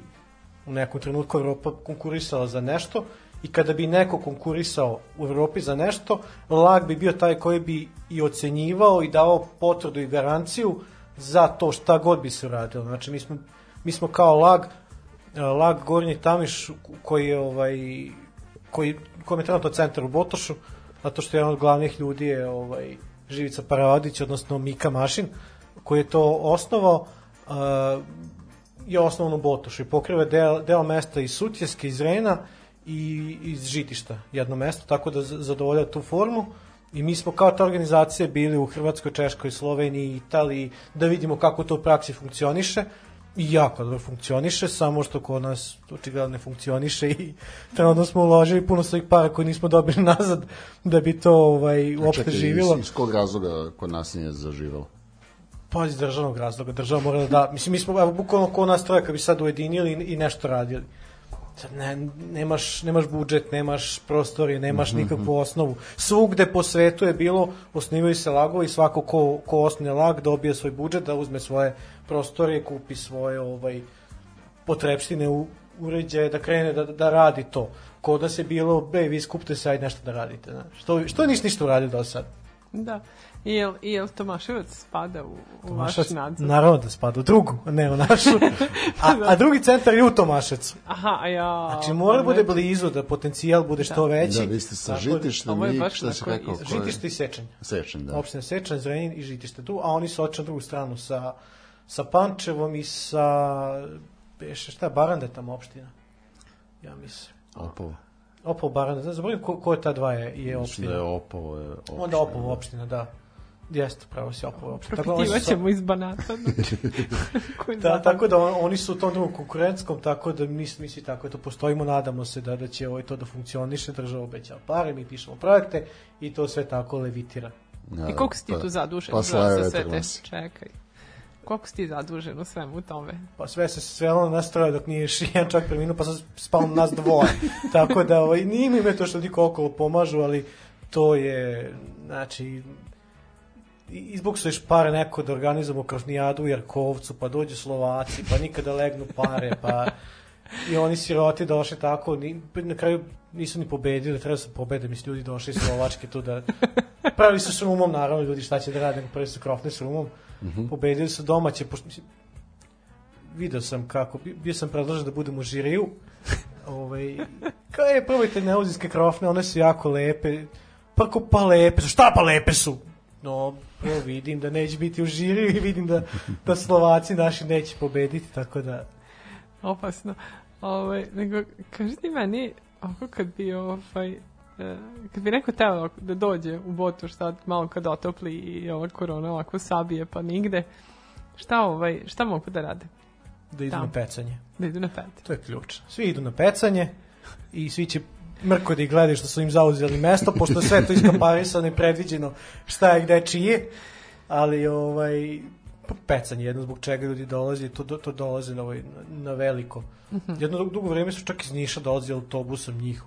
u nekom trenutku Evropa konkurisala za nešto i kada bi neko konkurisao u Evropi za nešto, LAG bi bio taj koji bi i ocenjivao i davao potvrdu i garanciju za to šta god bi se uradilo. Znači mi smo, mi smo kao LAG e, Lag Gornji Tamiš koji je ovaj koji kom je trenutno centar u Botošu zato što je jedan od glavnih ljudi je ovaj Živica Paravadić odnosno Mika Mašin koji je to osnovao uh, je osnovan u Botošu i pokriva deo, deo mesta iz Sutjeske, iz Rena i iz Žitišta, jedno mesto, tako da zadovolja tu formu i mi smo kao ta organizacija bili u Hrvatskoj, Češkoj, Sloveniji, Italiji da vidimo kako to u praksi funkcioniše i jako dobro funkcioniše, samo što kod nas očigledno ne funkcioniše i trenutno smo uložili puno svojih para koje nismo dobili nazad da bi to ovaj, uopšte Čekaj, živilo. Iz, iz kog razloga kod nas nije zaživelo? Pa iz državnog razloga, država mora da da, mislim, mi smo, evo, bukvalno ko nas troje, kad bi sad ujedinili i, i nešto radili. Sad ne, nemaš, nemaš budžet, nemaš prostorije, nemaš nikakvu osnovu. Svugde po svetu je bilo, osnivaju se lagovi, svako ko, ko osne lag dobije svoj budžet, da uzme svoje prostorije, kupi svoje ovaj, potrebštine u uređaje, da krene da, da radi to. Kod nas je bilo, be, vi skupite se, ajde nešto da radite. Znaš. Što, što nisi ništa uradio do sad? Da. I jel, i jel Tomaševac spada u, u vaš Tomašac, nadzor? Naravno da spada u drugu, ne u našu. A, a drugi centar je u Tomaševcu. Aha, a ja... Znači mora bude blizu da potencijal bude što veći. Da, vi ste sa da- žitištem i šta onako rekao? Žitište i Sečanj. Sečanj, da. Opština Sečanj, Zrenin i Žitište tu, a oni su očan drugu stranu sa sa Pančevom i sa, beše, šta je, Baranda je tamo opština? Ja mislim. Opovo. Opovo Baranda, ne znam, ko, ko je ta dva je, je Mislim opština. da je Opovo je opština. Onda Opovo opština, da. Jeste, pravo si oni su Propitivat ćemo iz Banata. Da, zabavno. tako da on, oni su u tom drugom konkurentskom, tako da mi, mi svi tako to postojimo, nadamo se da, da će ovaj to da funkcioniše, država obećava pare, mi pišemo projekte i to sve tako levitira. Da, I koliko si ti pa- tu zadužen pa za, slaje za sve te? nas. Čekaj. Koliko si ti zadužen u svemu tome? Pa sve se svelo na nastroje dok nije još jedan čak preminuo, pa sad spalo nas dvoje. tako da, ovaj, nije mi ime to što niko okolo pomažu, ali to je, znači, i- izbog su još pare neko da organizujemo krofnijadu u Jarkovcu, pa dođu Slovaci, pa nikada legnu pare, pa i oni siroti došli tako, ni, na kraju nisu ni pobedili, treba su pobede, mislim, ljudi došli iz Slovačke tu da... Pravili su s rumom, naravno, ljudi šta će da rade, prvi su krofne s rumom, pobedili su domaće, pošto, mislim, video sam kako, bi- bio sam predložen da budem u žiriju, ovaj, kao je, probajte neuzijske krofne, one su jako lepe, pa ko pa lepe su, šta pa lepe su? No, prvo vidim da neće biti u žiriju i vidim da, da Slovaci naši neće pobediti, tako da, Opasno. Ovaj, nego, kaži ti meni, ako kad bi ovaj, e, kad bi neko teo da dođe u botu šta malo kad otopli i ova korona ovako sabije pa nigde, šta ovaj, šta mogu da rade? da idu Tamo. na pecanje. Da idu na pet. To je ključ. Svi idu na pecanje i svi će mrko da ih gledaju što su im zauzeli mesto, pošto je sve to iskaparisano i predviđeno šta je gde čije, ali ovaj, pecanje jedno zbog čega ljudi dolaze, to, to dolaze na, ovaj, na, veliko. Jedno dugo, vreme su čak iz Niša dolazili autobusom njih,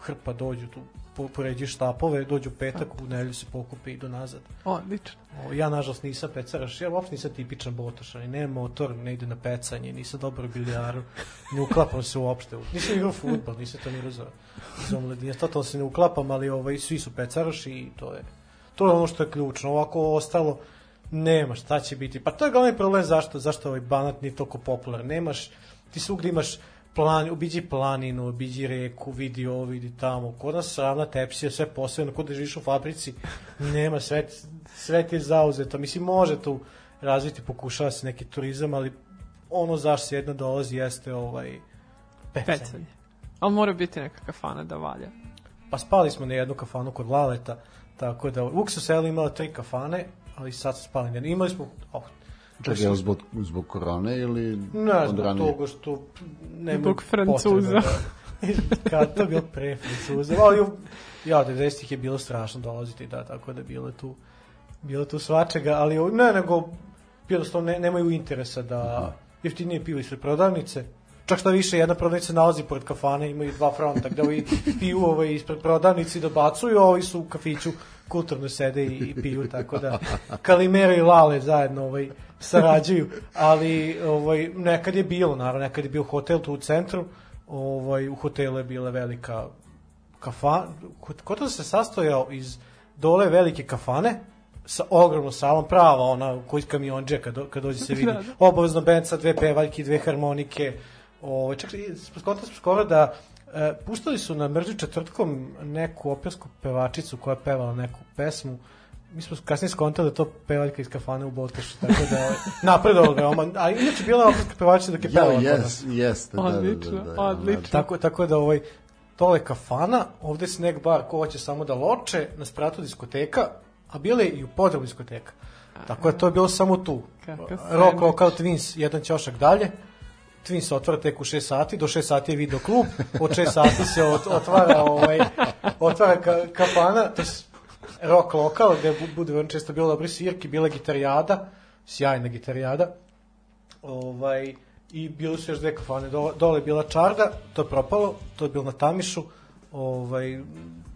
hrpa dođu tu, po, poređuju štapove, dođu petak, u nedelju se pokupe i idu nazad. Odlično. Ja nažalost nisam pecaraš, ja uopšte nisam tipičan botaš, ali nemam motor, ne ide na pecanje, nisam dobar u bilijaru, ne uklapam se uopšte. Nisam igrao futbol, nisam to ni za omladinja, totalno se ne uklapam, ali ovaj, svi su pecaraši i to je, to je ono što je ključno. Ovako ostalo, nema šta će biti. Pa to je glavni problem zašto, zašto ovaj banat nije toliko popularan. Nemaš, ti svugdje imaš plan, obiđi planinu, obiđi reku, vidi ovo, vidi tamo. Kod nas ravna tepsija, sve posebno, kod da živiš u fabrici, nema, sve, sve ti je zauzeto. Mislim, može tu razviti, pokušava se neki turizam, ali ono zašto se jedno dolazi jeste ovaj pecanje. Pecanje. Ali mora biti neka kafana da valja. Pa spali smo na jednu kafanu kod Laleta, tako da Vuk su selo imala tri kafane, ali sad su spali na jednu. Imali smo, oh, Čekaj, je zbog, zbog korone ili ne od znam, ranije? toga što nema Zbog Francuza. Kad to bilo pre Francuza, ali ja, 90-ih je bilo strašno dolaziti, da, tako da je bilo tu, bilo tu svačega, ali ne, nego jednostavno ne, nemaju interesa da jeftinije pivo ispred prodavnice, čak šta više, jedna prodavnica se nalazi pored kafane, imaju dva fronta, gde ovi piju ovaj, ispred prodavnici dobacuju, a ovi su u kafiću kulturno sede i, i piju, tako da Kalimero i Lale zajedno ovaj, sarađuju, ali ovaj, nekad je bilo, naravno, nekad je bio hotel tu u centru, ovaj, u hotelu je bila velika kafana, hotel se sastojao iz dole velike kafane, sa ogromnom salom, prava ona koji kamionđe kad, do- kad dođe se vidi. Da, da. Obavezno bend sa dve pevaljke, dve harmonike. Ovo, čak i skontali smo skoro da e, puštali su na mržu četvrtkom neku opersku pevačicu koja je pevala neku pesmu. Mi smo kasnije skontali da to pevaljka iz kafane u Botošu, tako da je napredovalo veoma. A inače bila je operska pevačica dok je pevala. nas. jes, jeste, da, da, da, Odlično, da, da, odlično. Tako, tako da ovaj, dole kafana, ovde snack bar ko hoće samo da loče, na spratu diskoteka, a bile i u podrobu diskoteka. Tako da to je bilo samo tu. Rock. Local Twins, jedan ćošak dalje. Twins otvara tek u 6 sati, do 6 sati je video klub, od 6 sati se ot, otvara ovaj otvara ka, kafana, to je rock lokal gde bu- bude veoma često bilo dobri svirki, bila gitarijada, sjajna gitarijada. Ovaj i bilo su još dve kafane. Dole, dole je bila čarda, to je propalo, to je bilo na Tamišu. Ovaj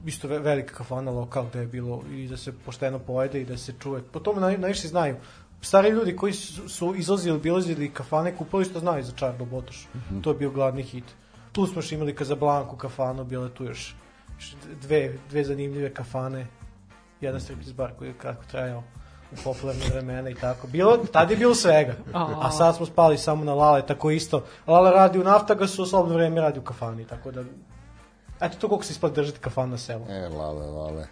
isto ve- velika kafana lokal gde je bilo i da se pošteno pojede i da se čuje. Po tome naj, najviše znaju. Stari ljudi koji su, su izlazili, bilazili kafane, kupali što znaju za čardu u Botošu. To je bio gladni hit. Tu smo još imali Kazablanku kafanu, bile tu još dve, dve zanimljive kafane. Jedan striptease bar koji je kratko trajao u popularne vremena i tako. Bilo, tad je bilo svega. A sad smo spali samo na Lale, tako isto. Lale radi u Naftagasu, a slobodno vreme radi u kafani, tako da... Eto to koliko se isplati držati kafan na selu. E, lale, lale.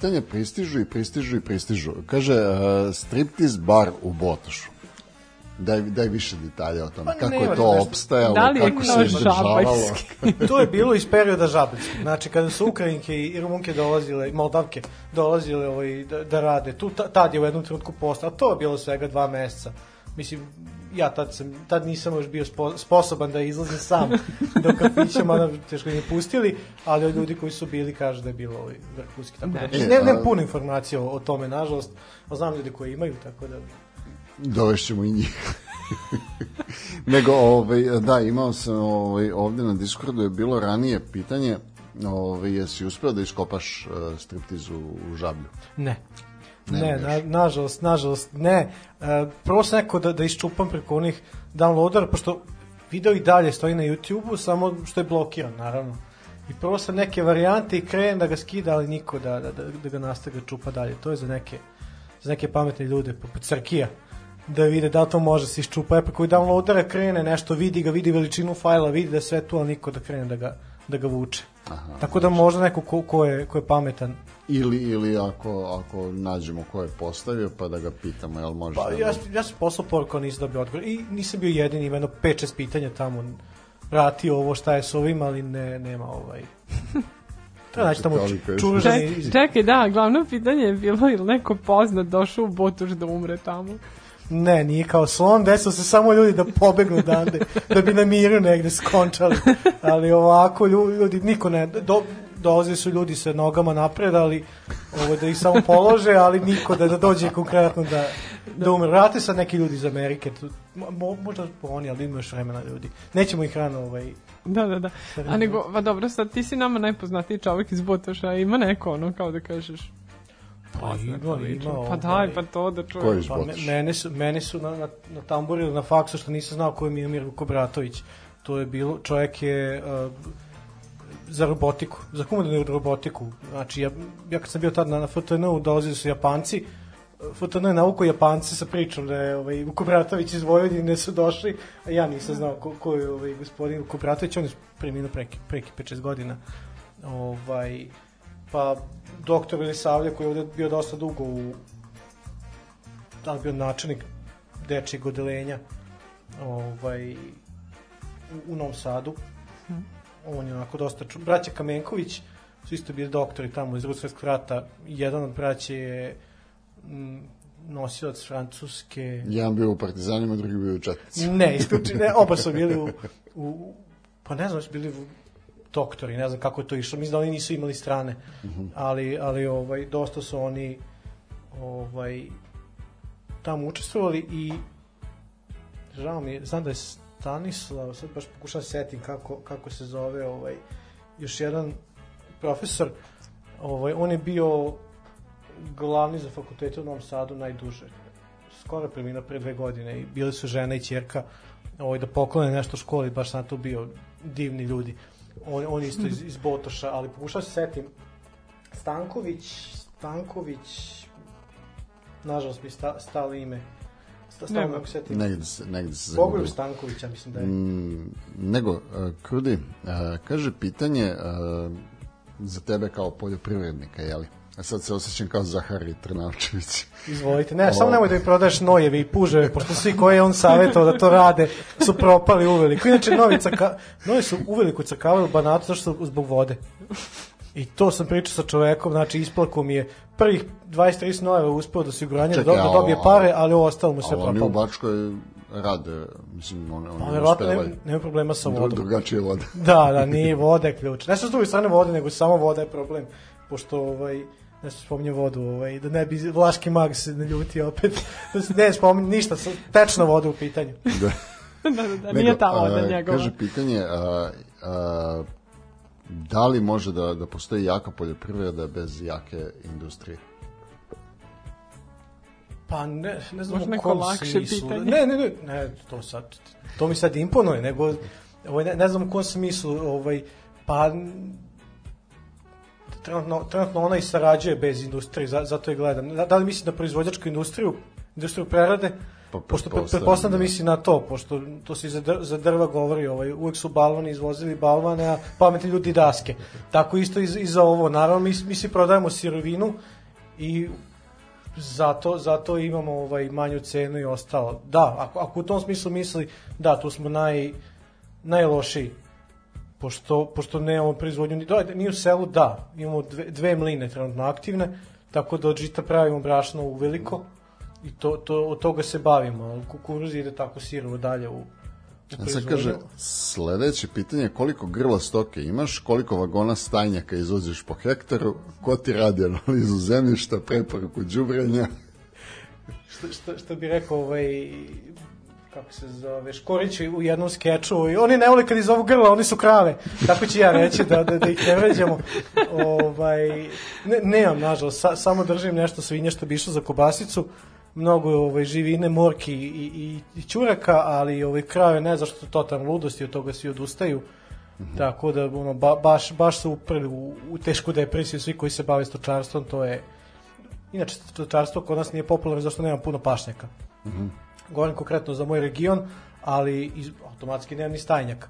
Pitanja pristižu i pristižu i pristižu. Kaže, uh, striptiz bar u Botošu. Daj, daj više detalja o tome. Pa kako je to nešto. opstajalo, Da li kako se izdržavalo. žabajski? to je bilo iz perioda žabeljskog. Znači, kada su Ukrajinke i Rumunke dolazile, i Moldavke dolazile ovaj, da, da rade, tu, ta- tad je u jednom trenutku postao, a to je bilo svega dva meseca. Mislim, ja tad, sam, tad nisam još bio spo, sposoban da izlazim sam do kafića, mada teško mi je pustili, ali od ljudi koji su bili kažu da je bilo ovaj, vrhunski. Tako da, Da. ne, ne, nemam puno informacija o, o tome, nažalost, a znam ljudi koji imaju, tako da... Dovešćemo i njih. Nego, ovaj, da, imao sam ovaj, ovde na Discordu je bilo ranije pitanje ovaj, jesi uspeo da iskopaš uh, striptiz u, u žablju? Ne. Ne, Ne, na, nažalost, nažalost, ne. E, prvo sam neko da, da iščupam preko onih downloadera, pošto video i dalje stoji na YouTube-u, samo što je blokiran, naravno. I prvo sam neke varijante i krenem da ga skida, ali niko da, da, da, da ga nastaga čupa dalje. To je za neke, za neke pametne ljude, poput Crkija, da vide da to može se iščupa. Ja preko downloadera krene nešto, vidi ga, vidi veličinu fajla, vidi da sve tu, ali niko da krene da ga, da ga vuče. Aha, Tako da možda neko ko, ko, je, ko je pametan Ili, ili ako, ako nađemo ko je postavio, pa da ga pitamo, jel može Pa da... ja, ja sam poslao poruku, nisam dobio odgovor. I nisam bio jedini, ima jedno 5-6 pitanja tamo. Vrati ovo, šta je s ovim, ali ne, nema ovaj... Treba naći tamo. Ček, čekaj, da, glavno pitanje je bilo ili neko poznat došao u Botoš da umre tamo. Ne, nije kao slon, desilo se samo ljudi da pobegnu odande, da bi na miru negde skončali. Ali ovako, ljudi niko ne... Do, dolaze su ljudi sa nogama napred, ali ovo, da ih samo polože, ali niko da, da dođe konkretno da, da umre. Vrate sad neki ljudi iz Amerike, tu, mo, možda oni, ali ima još vremena ljudi. Nećemo ih rano ovaj, Da, da, da. A nego, pa dobro, sad ti si nama najpoznatiji čovjek iz Botoša, ima neko ono, kao da kažeš, Pa ima, ima. pa daj, pa to da Ko čujem. je iz Pa mene su, mene su na, na, na tamburi ili na faksu što nisam znao ko je Miomir Vukobratović. To je bilo, čovjek je uh, za robotiku, za humanitarnu robotiku. Znači, ja, ja kad sam bio tad na, na FTN-u, dolazili su Japanci, FTN je nauko Japanci sa pričom da je ovaj, Vukobratović iz Vojvodine su došli, a ja nisam znao ko, ko je ovaj, gospodin Vukobratović, on je preminuo preki, preki 5-6 godina. Ovaj, pa doktor Elisavlja koji je ovde bio dosta dugo u da bio načelnik dečijeg odelenja ovaj, u, u Novom Sadu. On je onako dosta ču... Braća Kamenković su isto bili doktori tamo iz Drugog svjetskog rata. Jedan od braća je nosilac francuske... Jedan bio u partizanima, drugi bio u četnici. Ne, isključi, ne, oba su bili u, u pa ne znam, su bili u, doktori, ne znam kako je to išlo, mislim da oni nisu imali strane, ali, ali ovaj, dosta su oni ovaj, tamo učestvovali i žao mi je, znam da je Stanislav, sad baš pokušam da se setim kako, kako se zove, ovaj, još jedan profesor, ovaj, on je bio glavni za fakultete u Novom Sadu najduže. Skoro je preminuo pre dve godine i bili su žena i ćerka ovaj, da poklone nešto školi, baš sam tu bio divni ljudi. On, on isto iz, iz Botoša, ali pokušao se setim. Stanković, Stanković, nažalost mi sta, stalo ime. Sta, stalo Nema. mogu setim. Negde se, negde se Bogoljub zagubilo. Stankovića, mislim da je. Mm, nego, uh, Krudi, uh, kaže pitanje uh, za tebe kao poljoprivrednika, jeli? A sad se osjećam kao Zahari Trnavčević. Izvolite. Ne, samo nemoj da mi prodaješ nojeve i puževe, pošto svi koje je on savjetao da to rade su propali uveliko. Inače, novi caka, novi su uveliko cakavali u banatu zašto su zbog vode. I to sam pričao sa čovekom, znači isplako mi je prvih 20-30 nojeva uspeo da se ugranje, da, da a dobije pare, ali ovo ostalo mu sve Ali oni u propalo. Bačkoj rade, mislim, oni, Pa, oni verovatno uspevaju. nema, nema problema sa vodom. Drugačije vode. Da, da, nije voda ključ. Ne sa s druge strane vode, nego samo voda je problem. Pošto, ovaj, ne se spominje vodu, ovaj, da ne bi vlaški mag se naljutio opet. Da se ne spominje ništa, tečna voda u pitanju. Da. da, da, da, nije ta voda njegova. Kaže pitanje, a, a, da li može da, da postoji jaka poljoprivreda bez jake industrije? Pa ne, ne znam Možda u neko kom lakše smislu. pitanje. Ne, ne, ne, ne, to sad, to mi sad imponuje, nego, ovaj, ne, ne znam u kom smislu, ovaj, pa trenutno, trenutno ona i sarađuje bez industrije, za, zato je gledam. Da, da li mislim da proizvođačku industriju, industriju prerade, Pa, Pošto pretpostavljam, da da. misli na to, pošto to se za, dr- za drva govori, ovaj, uvek su balvani izvozili balvane, a pametni ljudi daske. Tako isto i, i za ovo. Naravno, mi, mi svi prodajemo sirovinu i zato, zato imamo ovaj manju cenu i ostalo. Da, ako, ako u tom smislu misli, da, tu smo naj, najlošiji. Pošto, pošto nemamo proizvodnju, ni, da, mi u selu, da, imamo dve, dve mline trenutno aktivne, tako da od žita pravimo brašno u veliko i to, to, od toga se bavimo. Kukuruz ide tako sirovo dalje u, u Ja sad proizvodnju. kaže, sledeće pitanje je koliko grla stoke imaš, koliko vagona stajnjaka izvoziš po hektaru, ko ti radi analizu zemljišta, preporuku đubrenja, što, što, što bi rekao ovaj kako se zove, Škorić u jednom skeču, i oni ne vole kad iz ovog grla, oni su krave. Tako ću ja reći da, da, da ih ne vređamo. Ovaj, ne, nemam, nažalost, sa, samo držim nešto svinje što bi išlo za kobasicu, mnogo ovaj, živine, morki i, i, i ćuraka, ali ovaj, krave ne zašto to tam ludosti, od toga svi odustaju. Tako da ono, ba, baš, baš su uprli u, u tešku depresiju svi koji se bave stočarstvom, to je Inače, stočarstvo kod nas nije popularno zašto nema puno pašnjaka. Govorim konkretno za moj region, ali iz, automatski nema ni stajnjaka.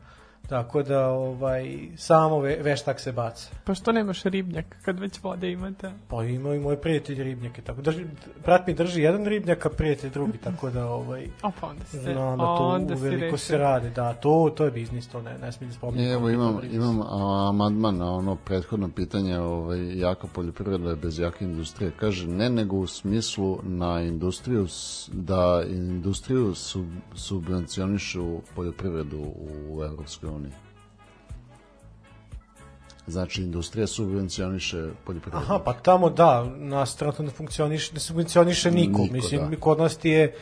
Tako da ovaj, samo ve, veštak se baca. Pa što nemaš ribnjak kad već vode imate? Pa imaju i moji prijatelji ribnjake. Tako, drži, brat mi drži jedan ribnjak, a prijatelj drugi, tako da ovaj, O, pa onda se, znam da to onda rešio. se radi. Da, to, to je biznis, to ne, ne smije da spominje. Evo imam, imam a, amandman na ono prethodno pitanje, ovaj, jaka poljoprivreda je bez jake industrije. Kaže, ne nego u smislu na industriju, da industriju sub, subvencionišu poljoprivredu u Evropskoj uniji. Znači, industrija subvencioniše poljoprivredu. Aha, pa tamo da, nas trenutno ne funkcioniše, ne subvencioniše niko. Niko, Mislim, da. kod nas ti je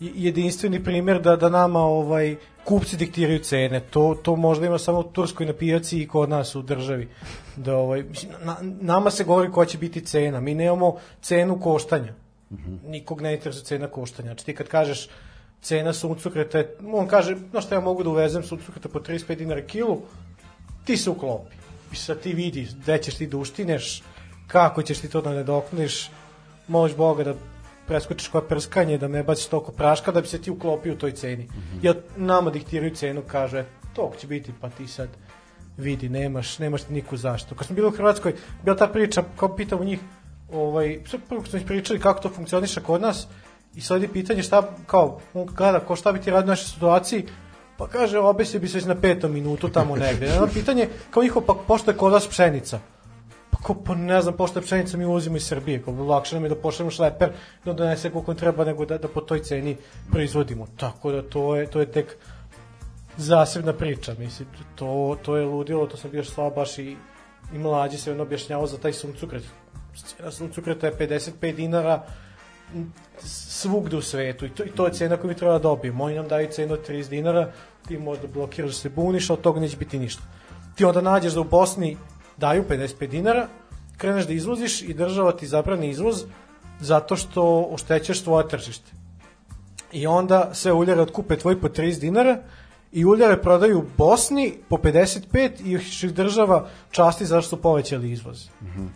jedinstveni primjer da da nama ovaj kupci diktiraju cene. To to možda ima samo u Turskoj na pijaci i kod nas u državi. Da ovaj mislim, na, nama se govori koja će biti cena. Mi nemamo cenu koštanja. Nikog ne interesuje cena koštanja. Znači ti kad kažeš cena suncokreta, on kaže, no šta ja mogu da uvezem suncokreta po 35 dinara kilu, ti se uklopi. I sad ti vidi gde ćeš ti da uštineš, kako ćeš ti to da ne dokneš, moliš Boga da preskočiš koje prskanje, da ne baciš toliko praška, da bi se ti uklopio u toj ceni. Mm -hmm. Jer nama diktiraju cenu, kaže, toliko će biti, pa ti sad vidi, nemaš, nemaš ti niku zašto. Kad smo bili u Hrvatskoj, bila ta priča, kao pitamo njih, ovaj, prvo smo ih pričali kako to funkcioniše kod nas, i sledi pitanje šta, kao, on gleda, ko šta bi ti radio u našoj situaciji, pa kaže, obesio bi se već na petom minutu tamo negde. Jedno pitanje, kao njihovo, pa pošto je kod vas pšenica? Pa ko, pa ne znam, pošto je pšenica mi uvozimo iz Srbije, kao lakše nam je da pošaljemo šleper, da on donese koliko treba, nego da, da po toj ceni proizvodimo. Tako da to je, to je tek zasebna priča, mislim, to, to je ludilo, to sam bio slaba baš i, i mlađi se on objašnjavao za taj suncukret. Cena suncukreta je 55 dinara svugde u svetu i to, i to je cena koju mi treba da dobijemo. Oni nam daju cenu od 30 dinara, ti možda blokiraš da se buniš, od toga neće biti ništa. Ti onda nađeš da u Bosni daju 55 dinara, kreneš da izvoziš i država ti zabrani izvoz zato što oštećaš svoje tržište. I onda sve uljare otkupe tvoj po 30 dinara i uljare prodaju u Bosni po 55 i ih država časti zato što su povećali izvoz.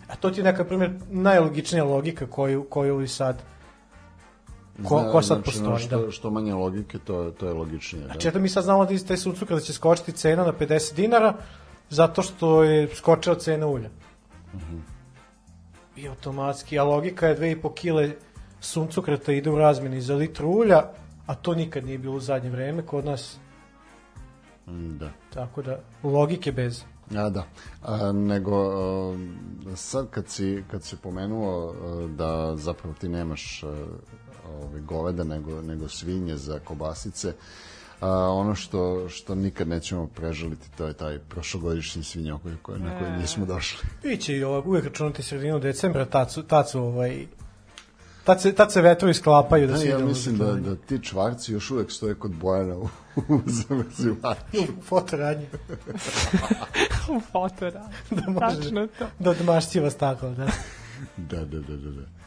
A to ti je neka primjer najlogičnija logika koju, koju i sad ko, ko sad znači, postoji. Što, da. što manje logike, to, to je logičnije. Znači, eto mi sad znamo da iz te suncukra da će skočiti cena na 50 dinara zato što je skočila cena ulja. I automatski, a logika je 2,5 kile suncukreta ide u razmeni za litru ulja, a to nikad nije bilo u zadnje vreme kod nas, Mm, Da. tako da logike bez. A, da. A, nego, a, sad kad si, kad si pomenuo a, da zapravo ti nemaš a, ove, goveda nego, nego svinje za kobasice, a, ono što, što nikad nećemo prežaliti, to je taj prošlogodišnji svinjok koji, na koji nismo došli. Biće i ovak, uvijek računati sredinu decembra, tad su, tad su ovaj, tad se, tad se vetrovi sklapaju da Da, se ja u mislim da, da ti čvarci još uvek stoje kod Bojana u, u zamrzivaču. U fotoradnji, U fotora. da može Tačno to. da odmašćiva staklo, da. Da, da, da, da. da.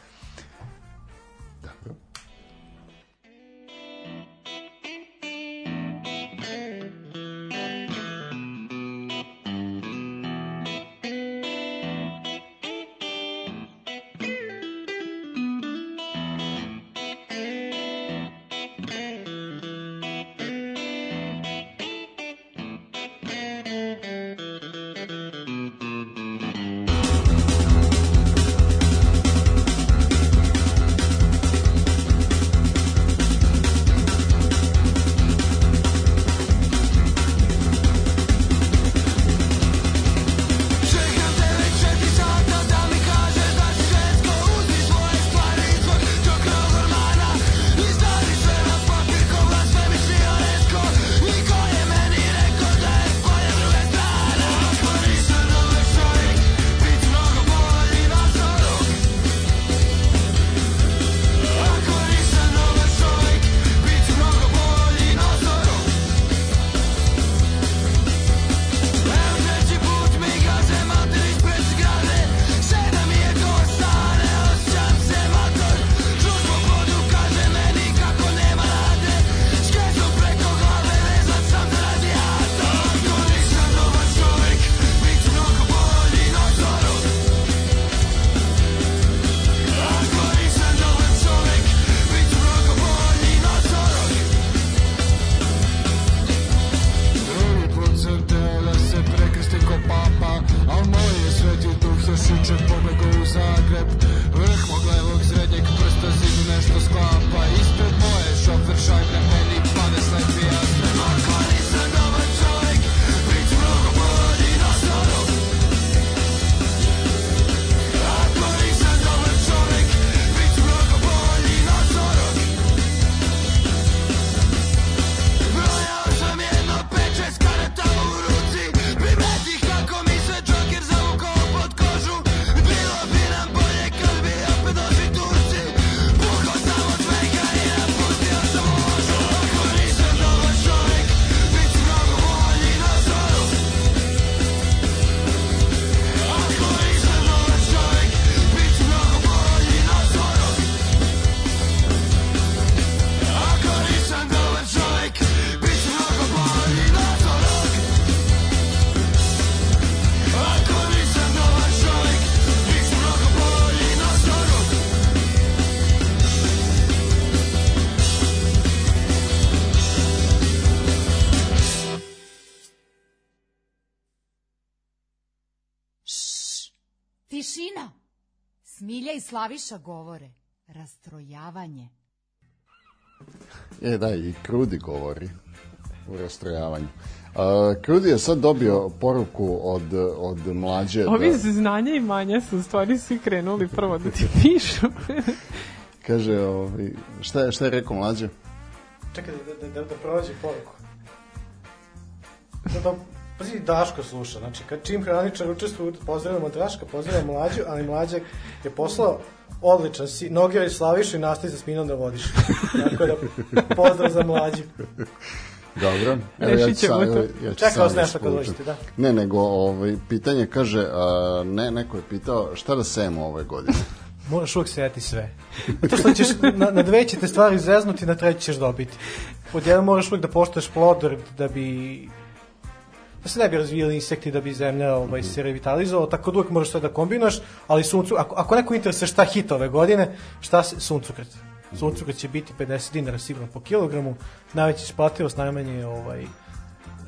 Slaviša govore. Rastrojavanje. E, da, i Krudi govori u rastrojavanju. Uh, Krudi je sad dobio poruku od, od mlađe Ovi da, znanja i manja su u stvari svi krenuli prvo da ti pišu. kaže, ovaj, šta, je, šta je rekao mlađe? Čekaj da, da, da, da prođe poruku. Da, da, pazi, Daško sluša, znači, kad čim hraničar učestvuje, pozdravljamo Daška, pozdravljamo Mlađu, ali Mlađa je poslao odličan si, Nogira i Slavišu i nastavi sa sminom da vodiš. Tako da, pozdrav za Mlađu. Dobro. Rešit ćemo sad- to. ja ću Čekao sam sam nešto kad dođete, da. Ne, nego ovaj, pitanje kaže, a, ne, neko je pitao šta da sejemo ove godine. Moraš uvek sejati sve. To što ćeš, na, na dve će te stvari zeznuti, na treći ćeš dobiti. Pod jedan moraš uvek da poštoješ plodor da bi da se ne bi razvijali insekti da bi zemlja ovaj, se revitalizovala, tako da uvek moraš sve da kombinaš, ali suncu, ako, ako neko interesuje šta hit ove godine, šta se, suncukret. Suncukret će biti 50 dinara sigurno po kilogramu, najveća isplativost, najmanje ovaj,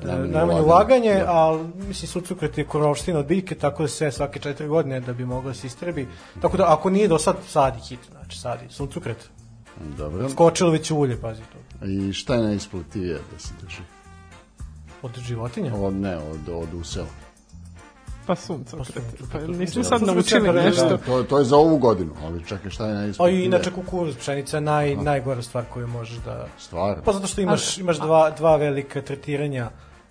Najmanje najmanje ulaganje, da. ali mislim suncukret je korovština od biljke, tako da se svake četiri godine da bi moglo da se istrebi. Tako da ako nije do sad sadi hit, znači sadi suncukret. Dobro. Skočilo već ulje, pazi to. I šta je najisplativije da se drži? Od životinja? Od, ne, od, od useva. Pa sunce. Pa sunce, Pa pa nismo sad su naučili nešto. Da, to, to je za ovu godinu, ali čekaj šta je A najisplativije? i inače kukuruz, pšenica je naj, najgora stvar koju možeš da... Stvar. Pa zato što imaš, imaš dva, dva velika tretiranja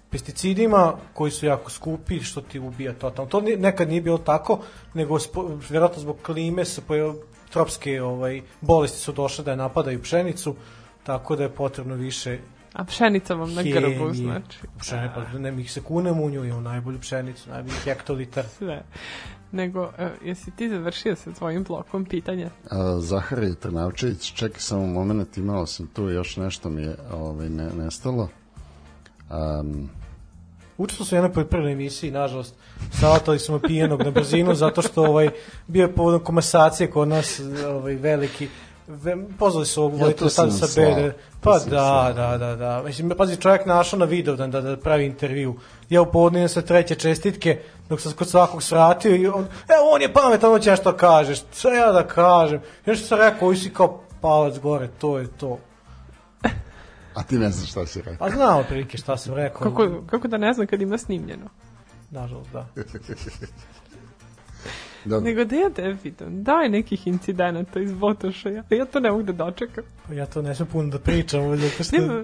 pesticidima koji su jako skupi, što ti ubija totalno. To nekad nije bilo tako, nego spo, vjerojatno zbog klime se pojav, tropske ovaj, bolesti su došle da je napadaju pšenicu, tako da je potrebno više A pšenica vam na grbu, hemije. znači. Pšene, pa ne, mi se kunemo u nju, imamo najbolju pšenicu, najbolji hektolitar. Sve. Nego, e, jesi ti završio sa tvojim blokom pitanja? A, Zaharije Trnavčević, čekaj samo moment, imao sam tu još nešto mi je ovaj, ne, nestalo. Um, Učestvo su u jednoj poljoprivrednoj emisiji, nažalost, savatali smo pijenog na brzinu, zato što ovaj, bio je povodom komasacije kod nas ovaj, veliki, Ve, pozvali su ovog Ja, voditelja sam tada sa. BD. Pa da, da, da, da. Mislim, pazi, čovjek našao na Vidovdan da, da pravi intervju. Ja u povodnije sa treće čestitke, dok sam kod svakog svratio i on, evo on je pametan, on će nešto da kažeš. Šta ja da kažem? I nešto sam rekao, ovi si kao palac gore, to je to. a ti ne znaš šta si rekao. A znao prilike šta sam rekao. Kako, kako da ne znam kad ima snimljeno? Nažalost, da. Dobro. Nego da ja te pitam, daj nekih incidenata iz Botoša, ja, ja to ne mogu da dočekam. Pa ja to ne smem puno da pričam, zato što... Nema,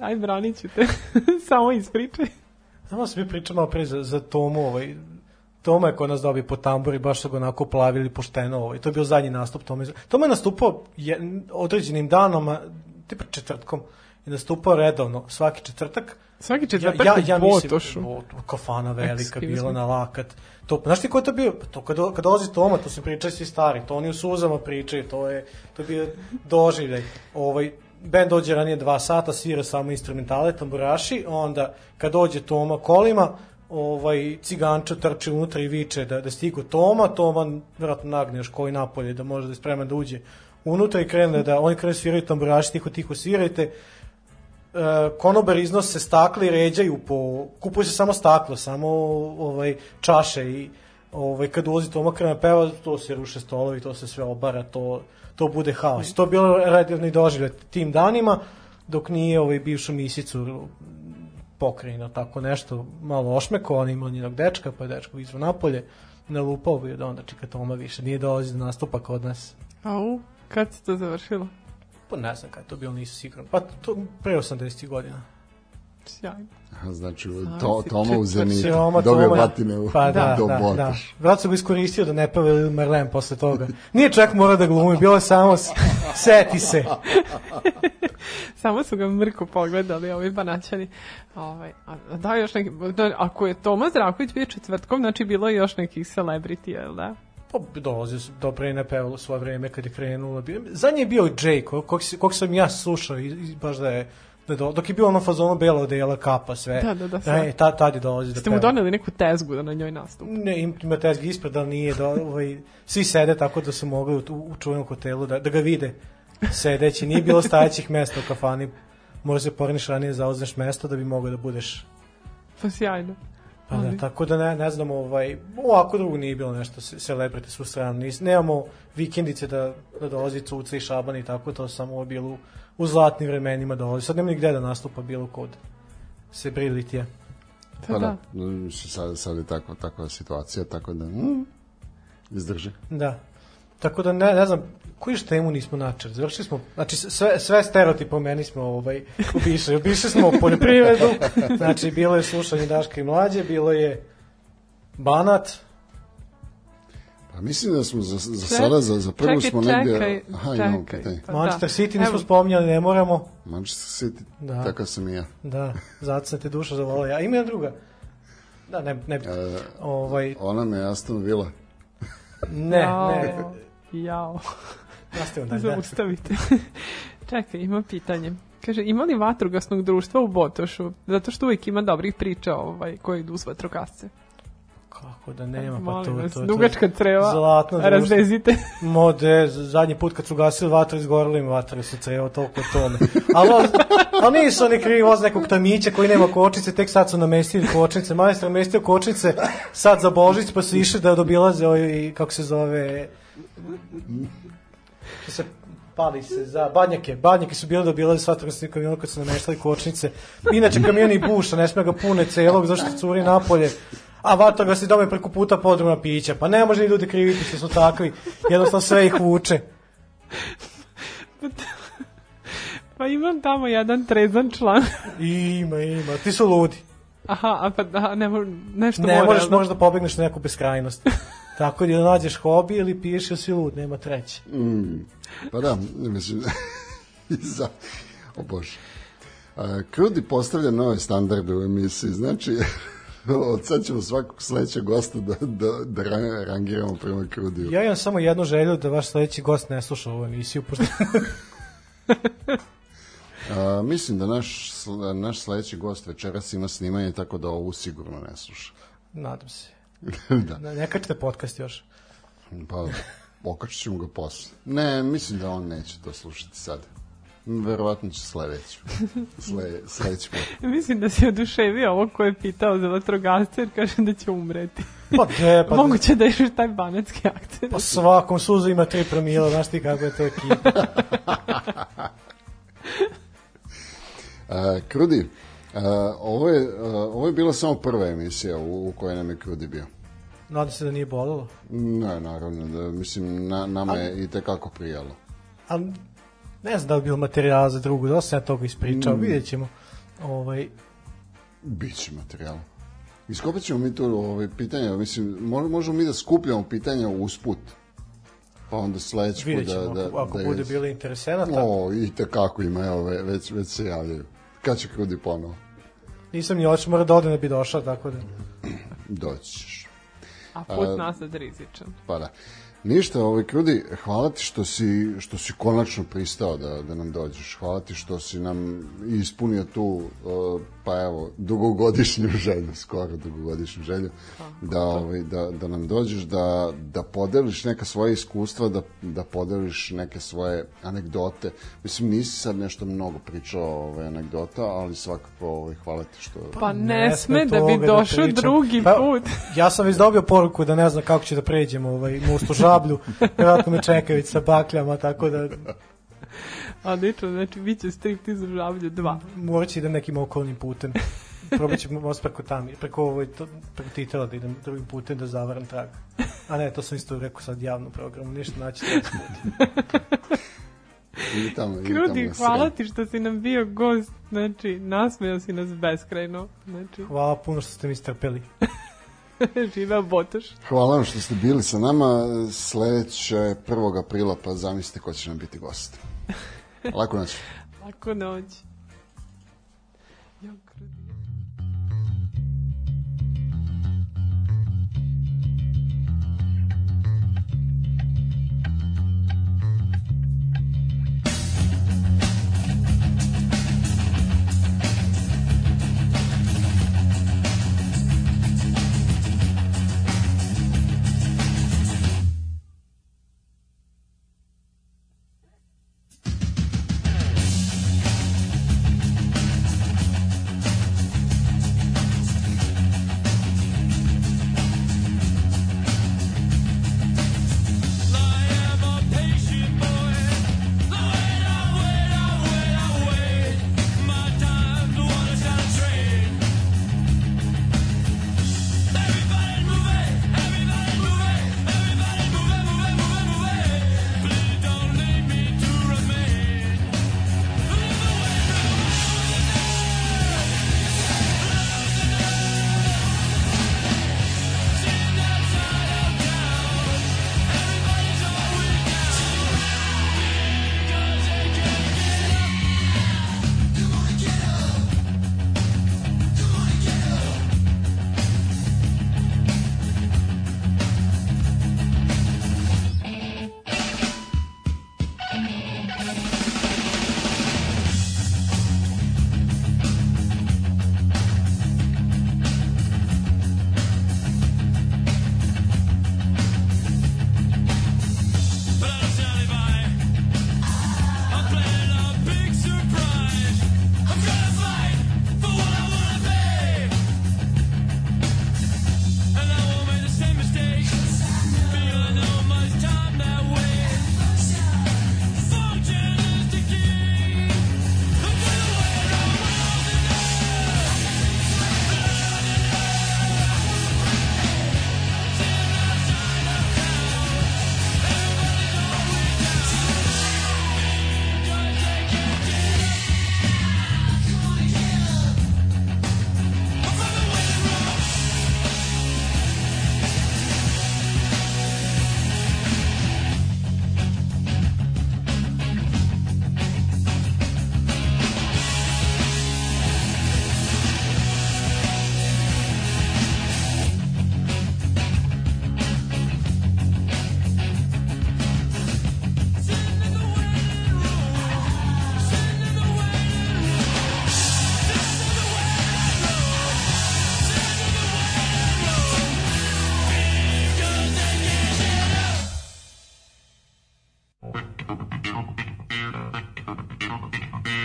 aj branit ću te, samo ispričaj. Samo sam mi pričao malo pre za, za Tomu, ovaj, Toma je kod nas dobio po tamburi, baš su ga onako plavili pošteno, ovaj. to je bio zadnji nastup Tome. Toma je nastupao je, određenim danom, tipa četvrtkom, je nastupao redovno, svaki četvrtak. Svaki četvrtak u Botošu. o, kafana velika Excuse bila me. na lakat. To, znaš ti ko je to bio? Pa To kad, kad dolazi Toma, to se pričaju svi stari, to oni u suzama pričaju, to je, to je bio doživljaj. Ovaj, band dođe ranije dva sata, svira samo instrumentale, tamburaši, onda kad dođe Toma kolima, ovaj ciganča trči unutra i viče da, da stigu Toma, Toma vjerojatno nagne još koji napolje da može da je spreman da uđe unutra i krene da oni krenu sviraju tamburaši, tiho tiho svirajte, konobar iznose stakle i ređaju po kupuje se samo staklo, samo ovaj čaše i ovaj kad ulazi Toma krene peva, to se ruše stolovi, to se sve obara, to to bude haos. To je bilo redovni doživljaj tim danima dok nije ovaj bivšu misicu pokrajina tako nešto malo ošmeko, on imao njenog dečka, pa je dečko izvo napolje, nalupao bi da onda čeka Toma više, nije dolazi do nastupa kod nas. Au, kad se to završilo? Pa ne znam kada je to bilo, nisam siguran. Pa to pre 80 godina. Sjajno. Znači, Sam to, Toma u. Zenitu. Dobio Toma. batine u, Pa da, do da, da. Vrat su ga iskoristio da ne peva Lil Marlene posle toga. Nije čak morao da glumi, bilo je samo seti se. Samo su ga mrko pogledali ovi banaćani. Ovaj, a, a da još neki, da, ako je Toma Zdravković bio četvrtkom, znači bilo je još nekih celebrity, jel da? Pa dolazi su dobro je nepevalo svoje vreme kad je krenulo. Bio- Zadnji je bio Jay, kog, kog, sam ja slušao i, i baš da je da do, dok je bio ono fazonu bela odela, kapa, sve. Da, da, da, sve. E, tad, tad je dolazi da Ste mu doneli neku tezgu da na njoj nastup. Ne, im- ima tezgi ispred, ali nije, da, ovaj, svi sede tako da su mogli u, u čuvenom hotelu da, da ga vide sedeći. Nije bilo stajećih mesta u kafani. Možda se porniš ranije zauzmeš mesto da bi mogao da budeš Pa sjajno. Pa da, tako da ne, ne znam, ovaj, ovako drugo nije bilo nešto se- celebrity su stranu. Nis, nemamo vikendice da, da dolazi Cuca i Šaban i tako, to samo je bilo u, zlatnim vremenima dolazi. Sad nema ni gde da nastupa bilo kod se brilitija. Pa da, da. mm, sad, sad je tako, takva situacija, tako da mm, izdrži. Da. Tako da ne, ne znam, koju još temu nismo načeli? Završili smo, znači sve, sve stereotipo meni smo ovaj, obišli. Obišli smo poljoprivredu, znači bilo je slušanje Daška i Mlađe, bilo je Banat, Pa mislim da smo za, za Ček- sada, za, za prvu čekaj, smo negdje... čekaj, Aha, imamo čekaj. pitanje. Pa Manchester da. City nismo Evo. spominjali, ne moramo. Manchester City, Da. takav sam i ja. Da, zato sam te duša zavolao. Ja ima jedna druga. Da, ne, ne, E, ovaj, ona me je Aston Villa. ne, ne, Jao. Nastavimo dalje. Da. Zaustavite. Čekaj, ima pitanje. Kaže, ima li vatrogasnog društva u Botošu? Zato što uvijek ima dobrih priča ovaj, koji idu s vatrogasce. Kako da nema, pa to, vas, to, to, dugačka creva, Zlatno razvezite. Mode, zadnji put kad su gasili vatru, izgorili im vatre su crevo, toliko tome. Ali, ali nisu oni krivi voz nekog tamića koji nema kočnice, tek sad su namestili kočnice. Majstor namestio kočnice sad za Božić, pa su išli da dobilaze ovaj, kako se zove, se pali se za badnjake. Badnjake su bili da obilaze s vatrogasnim kamionom kad su nameštali kočnice. Inače kamion i buša, ne sme ga pune celog, zašto curi napolje. A vatrogasni dom je preko puta podruma pića. Pa ne može ni ljudi kriviti što su takvi. Jednostavno sve ih vuče. Pa imam tamo jedan trezan član. Ima, ima. Ti su ludi. Aha, a pa da, ne nešto Ne mora, možeš jel da? možda pobegneš na neku beskrajnost. Tako da nađeš hobi ili piješ ili si lud, nema treće. Mm, pa da, mislim, za, o Bože. A, Krudi postavlja nove standarde u emisiji, znači, od sad ćemo svakog sledećeg gosta da, da, da ra- rangiramo prema Krudiju. Ja imam samo jednu želju da vaš sledeći gost ne sluša ovu emisiju, pošto A, mislim da naš, naš sledeći gost večeras ima snimanje, tako da ovu sigurno ne sluša. nadam se. da, Ne, ne kačite podcast još. pa okačit ćemo ga posle. Ne, mislim da on neće to slušati sad. Verovatno će sledeći. Sle, sledeći put. Mislim da si oduševio ovo ko je pitao za vatrogasce jer kaže da će umreti. Pa ne, pa, Moguće da još taj banatski akcent. pa svakom suzu ima 3 promila, znaš ti kako je to ekipa. A, Krudi, a, ovo, je, a, ovo je bila samo prva emisija u, u kojoj nam je Krudi bio. Nadam se da nije bolilo. Ne, naravno, da, mislim, na, nama je i tekako prijalo. Ali ne znam da li bilo materijala za drugu, da sam ja toga ispričao, vidjet ćemo. Ovaj, Biće materijala. Iskopat ćemo mi tu ove pitanja, mislim, mo- možemo mi da skupljamo pitanja usput. Pa onda sledeći put vidjet da... ćemo da, ako, ako da bude bilo interesenata. O, i tekako ima, evo, ve- već, već se javljaju. Kad će Krudi ponovo? Nisam ni oči, mora da ode da bi došao, tako da... Doći ćeš. A put nazad rizičan. Pa da. Ništa, ovaj Krudi, hvala ti što si, što si konačno pristao da, da nam dođeš. Hvala ti što si nam ispunio tu, uh, pa evo, dugogodišnju želju, skoro dugogodišnju želju, da, ovaj, da, da nam dođeš, da, da podeliš neka svoje iskustva, da, da podeliš neke svoje anegdote. Mislim, nisi sad nešto mnogo pričao ovaj, anegdota, ali svakako ovaj, hvala ti što... Pa ne, sme da bi došao pričam. drugi Pa, put. Ja sam već dobio poruku da ne znam kako će da pređemo ovaj, most u žablju. Vjerojatno me čeka već sa bakljama, tako da Odlično, znači bit će striptiz u žablju 2. morat ću idem nekim okolnim putem. Probat ću most preko tam, preko, ovaj, to, preko titela da idem drugim putem da zavaram trag. A ne, to sam isto rekao sad javno programu, ništa naći. Idi tamo, idi Krudi, tamo, hvala ti što si nam bio gost, znači, nasmejao si nas beskrajno, znači, Hvala puno što ste mi strpeli. živeo Botoš. Hvala vam što ste bili sa nama. Sledeće 1. aprila, pa zamislite ko će nam biti gost. Lako noć. Lako noć.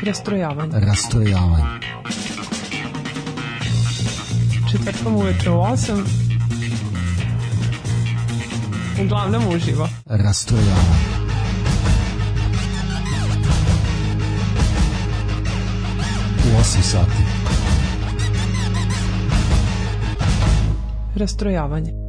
Rastrojavanje. Rastrojavanje. Četvrtkom uveče u 8. Uglavnom uživo. Rastrojavanje. U 8 sati. Rastrojavanje.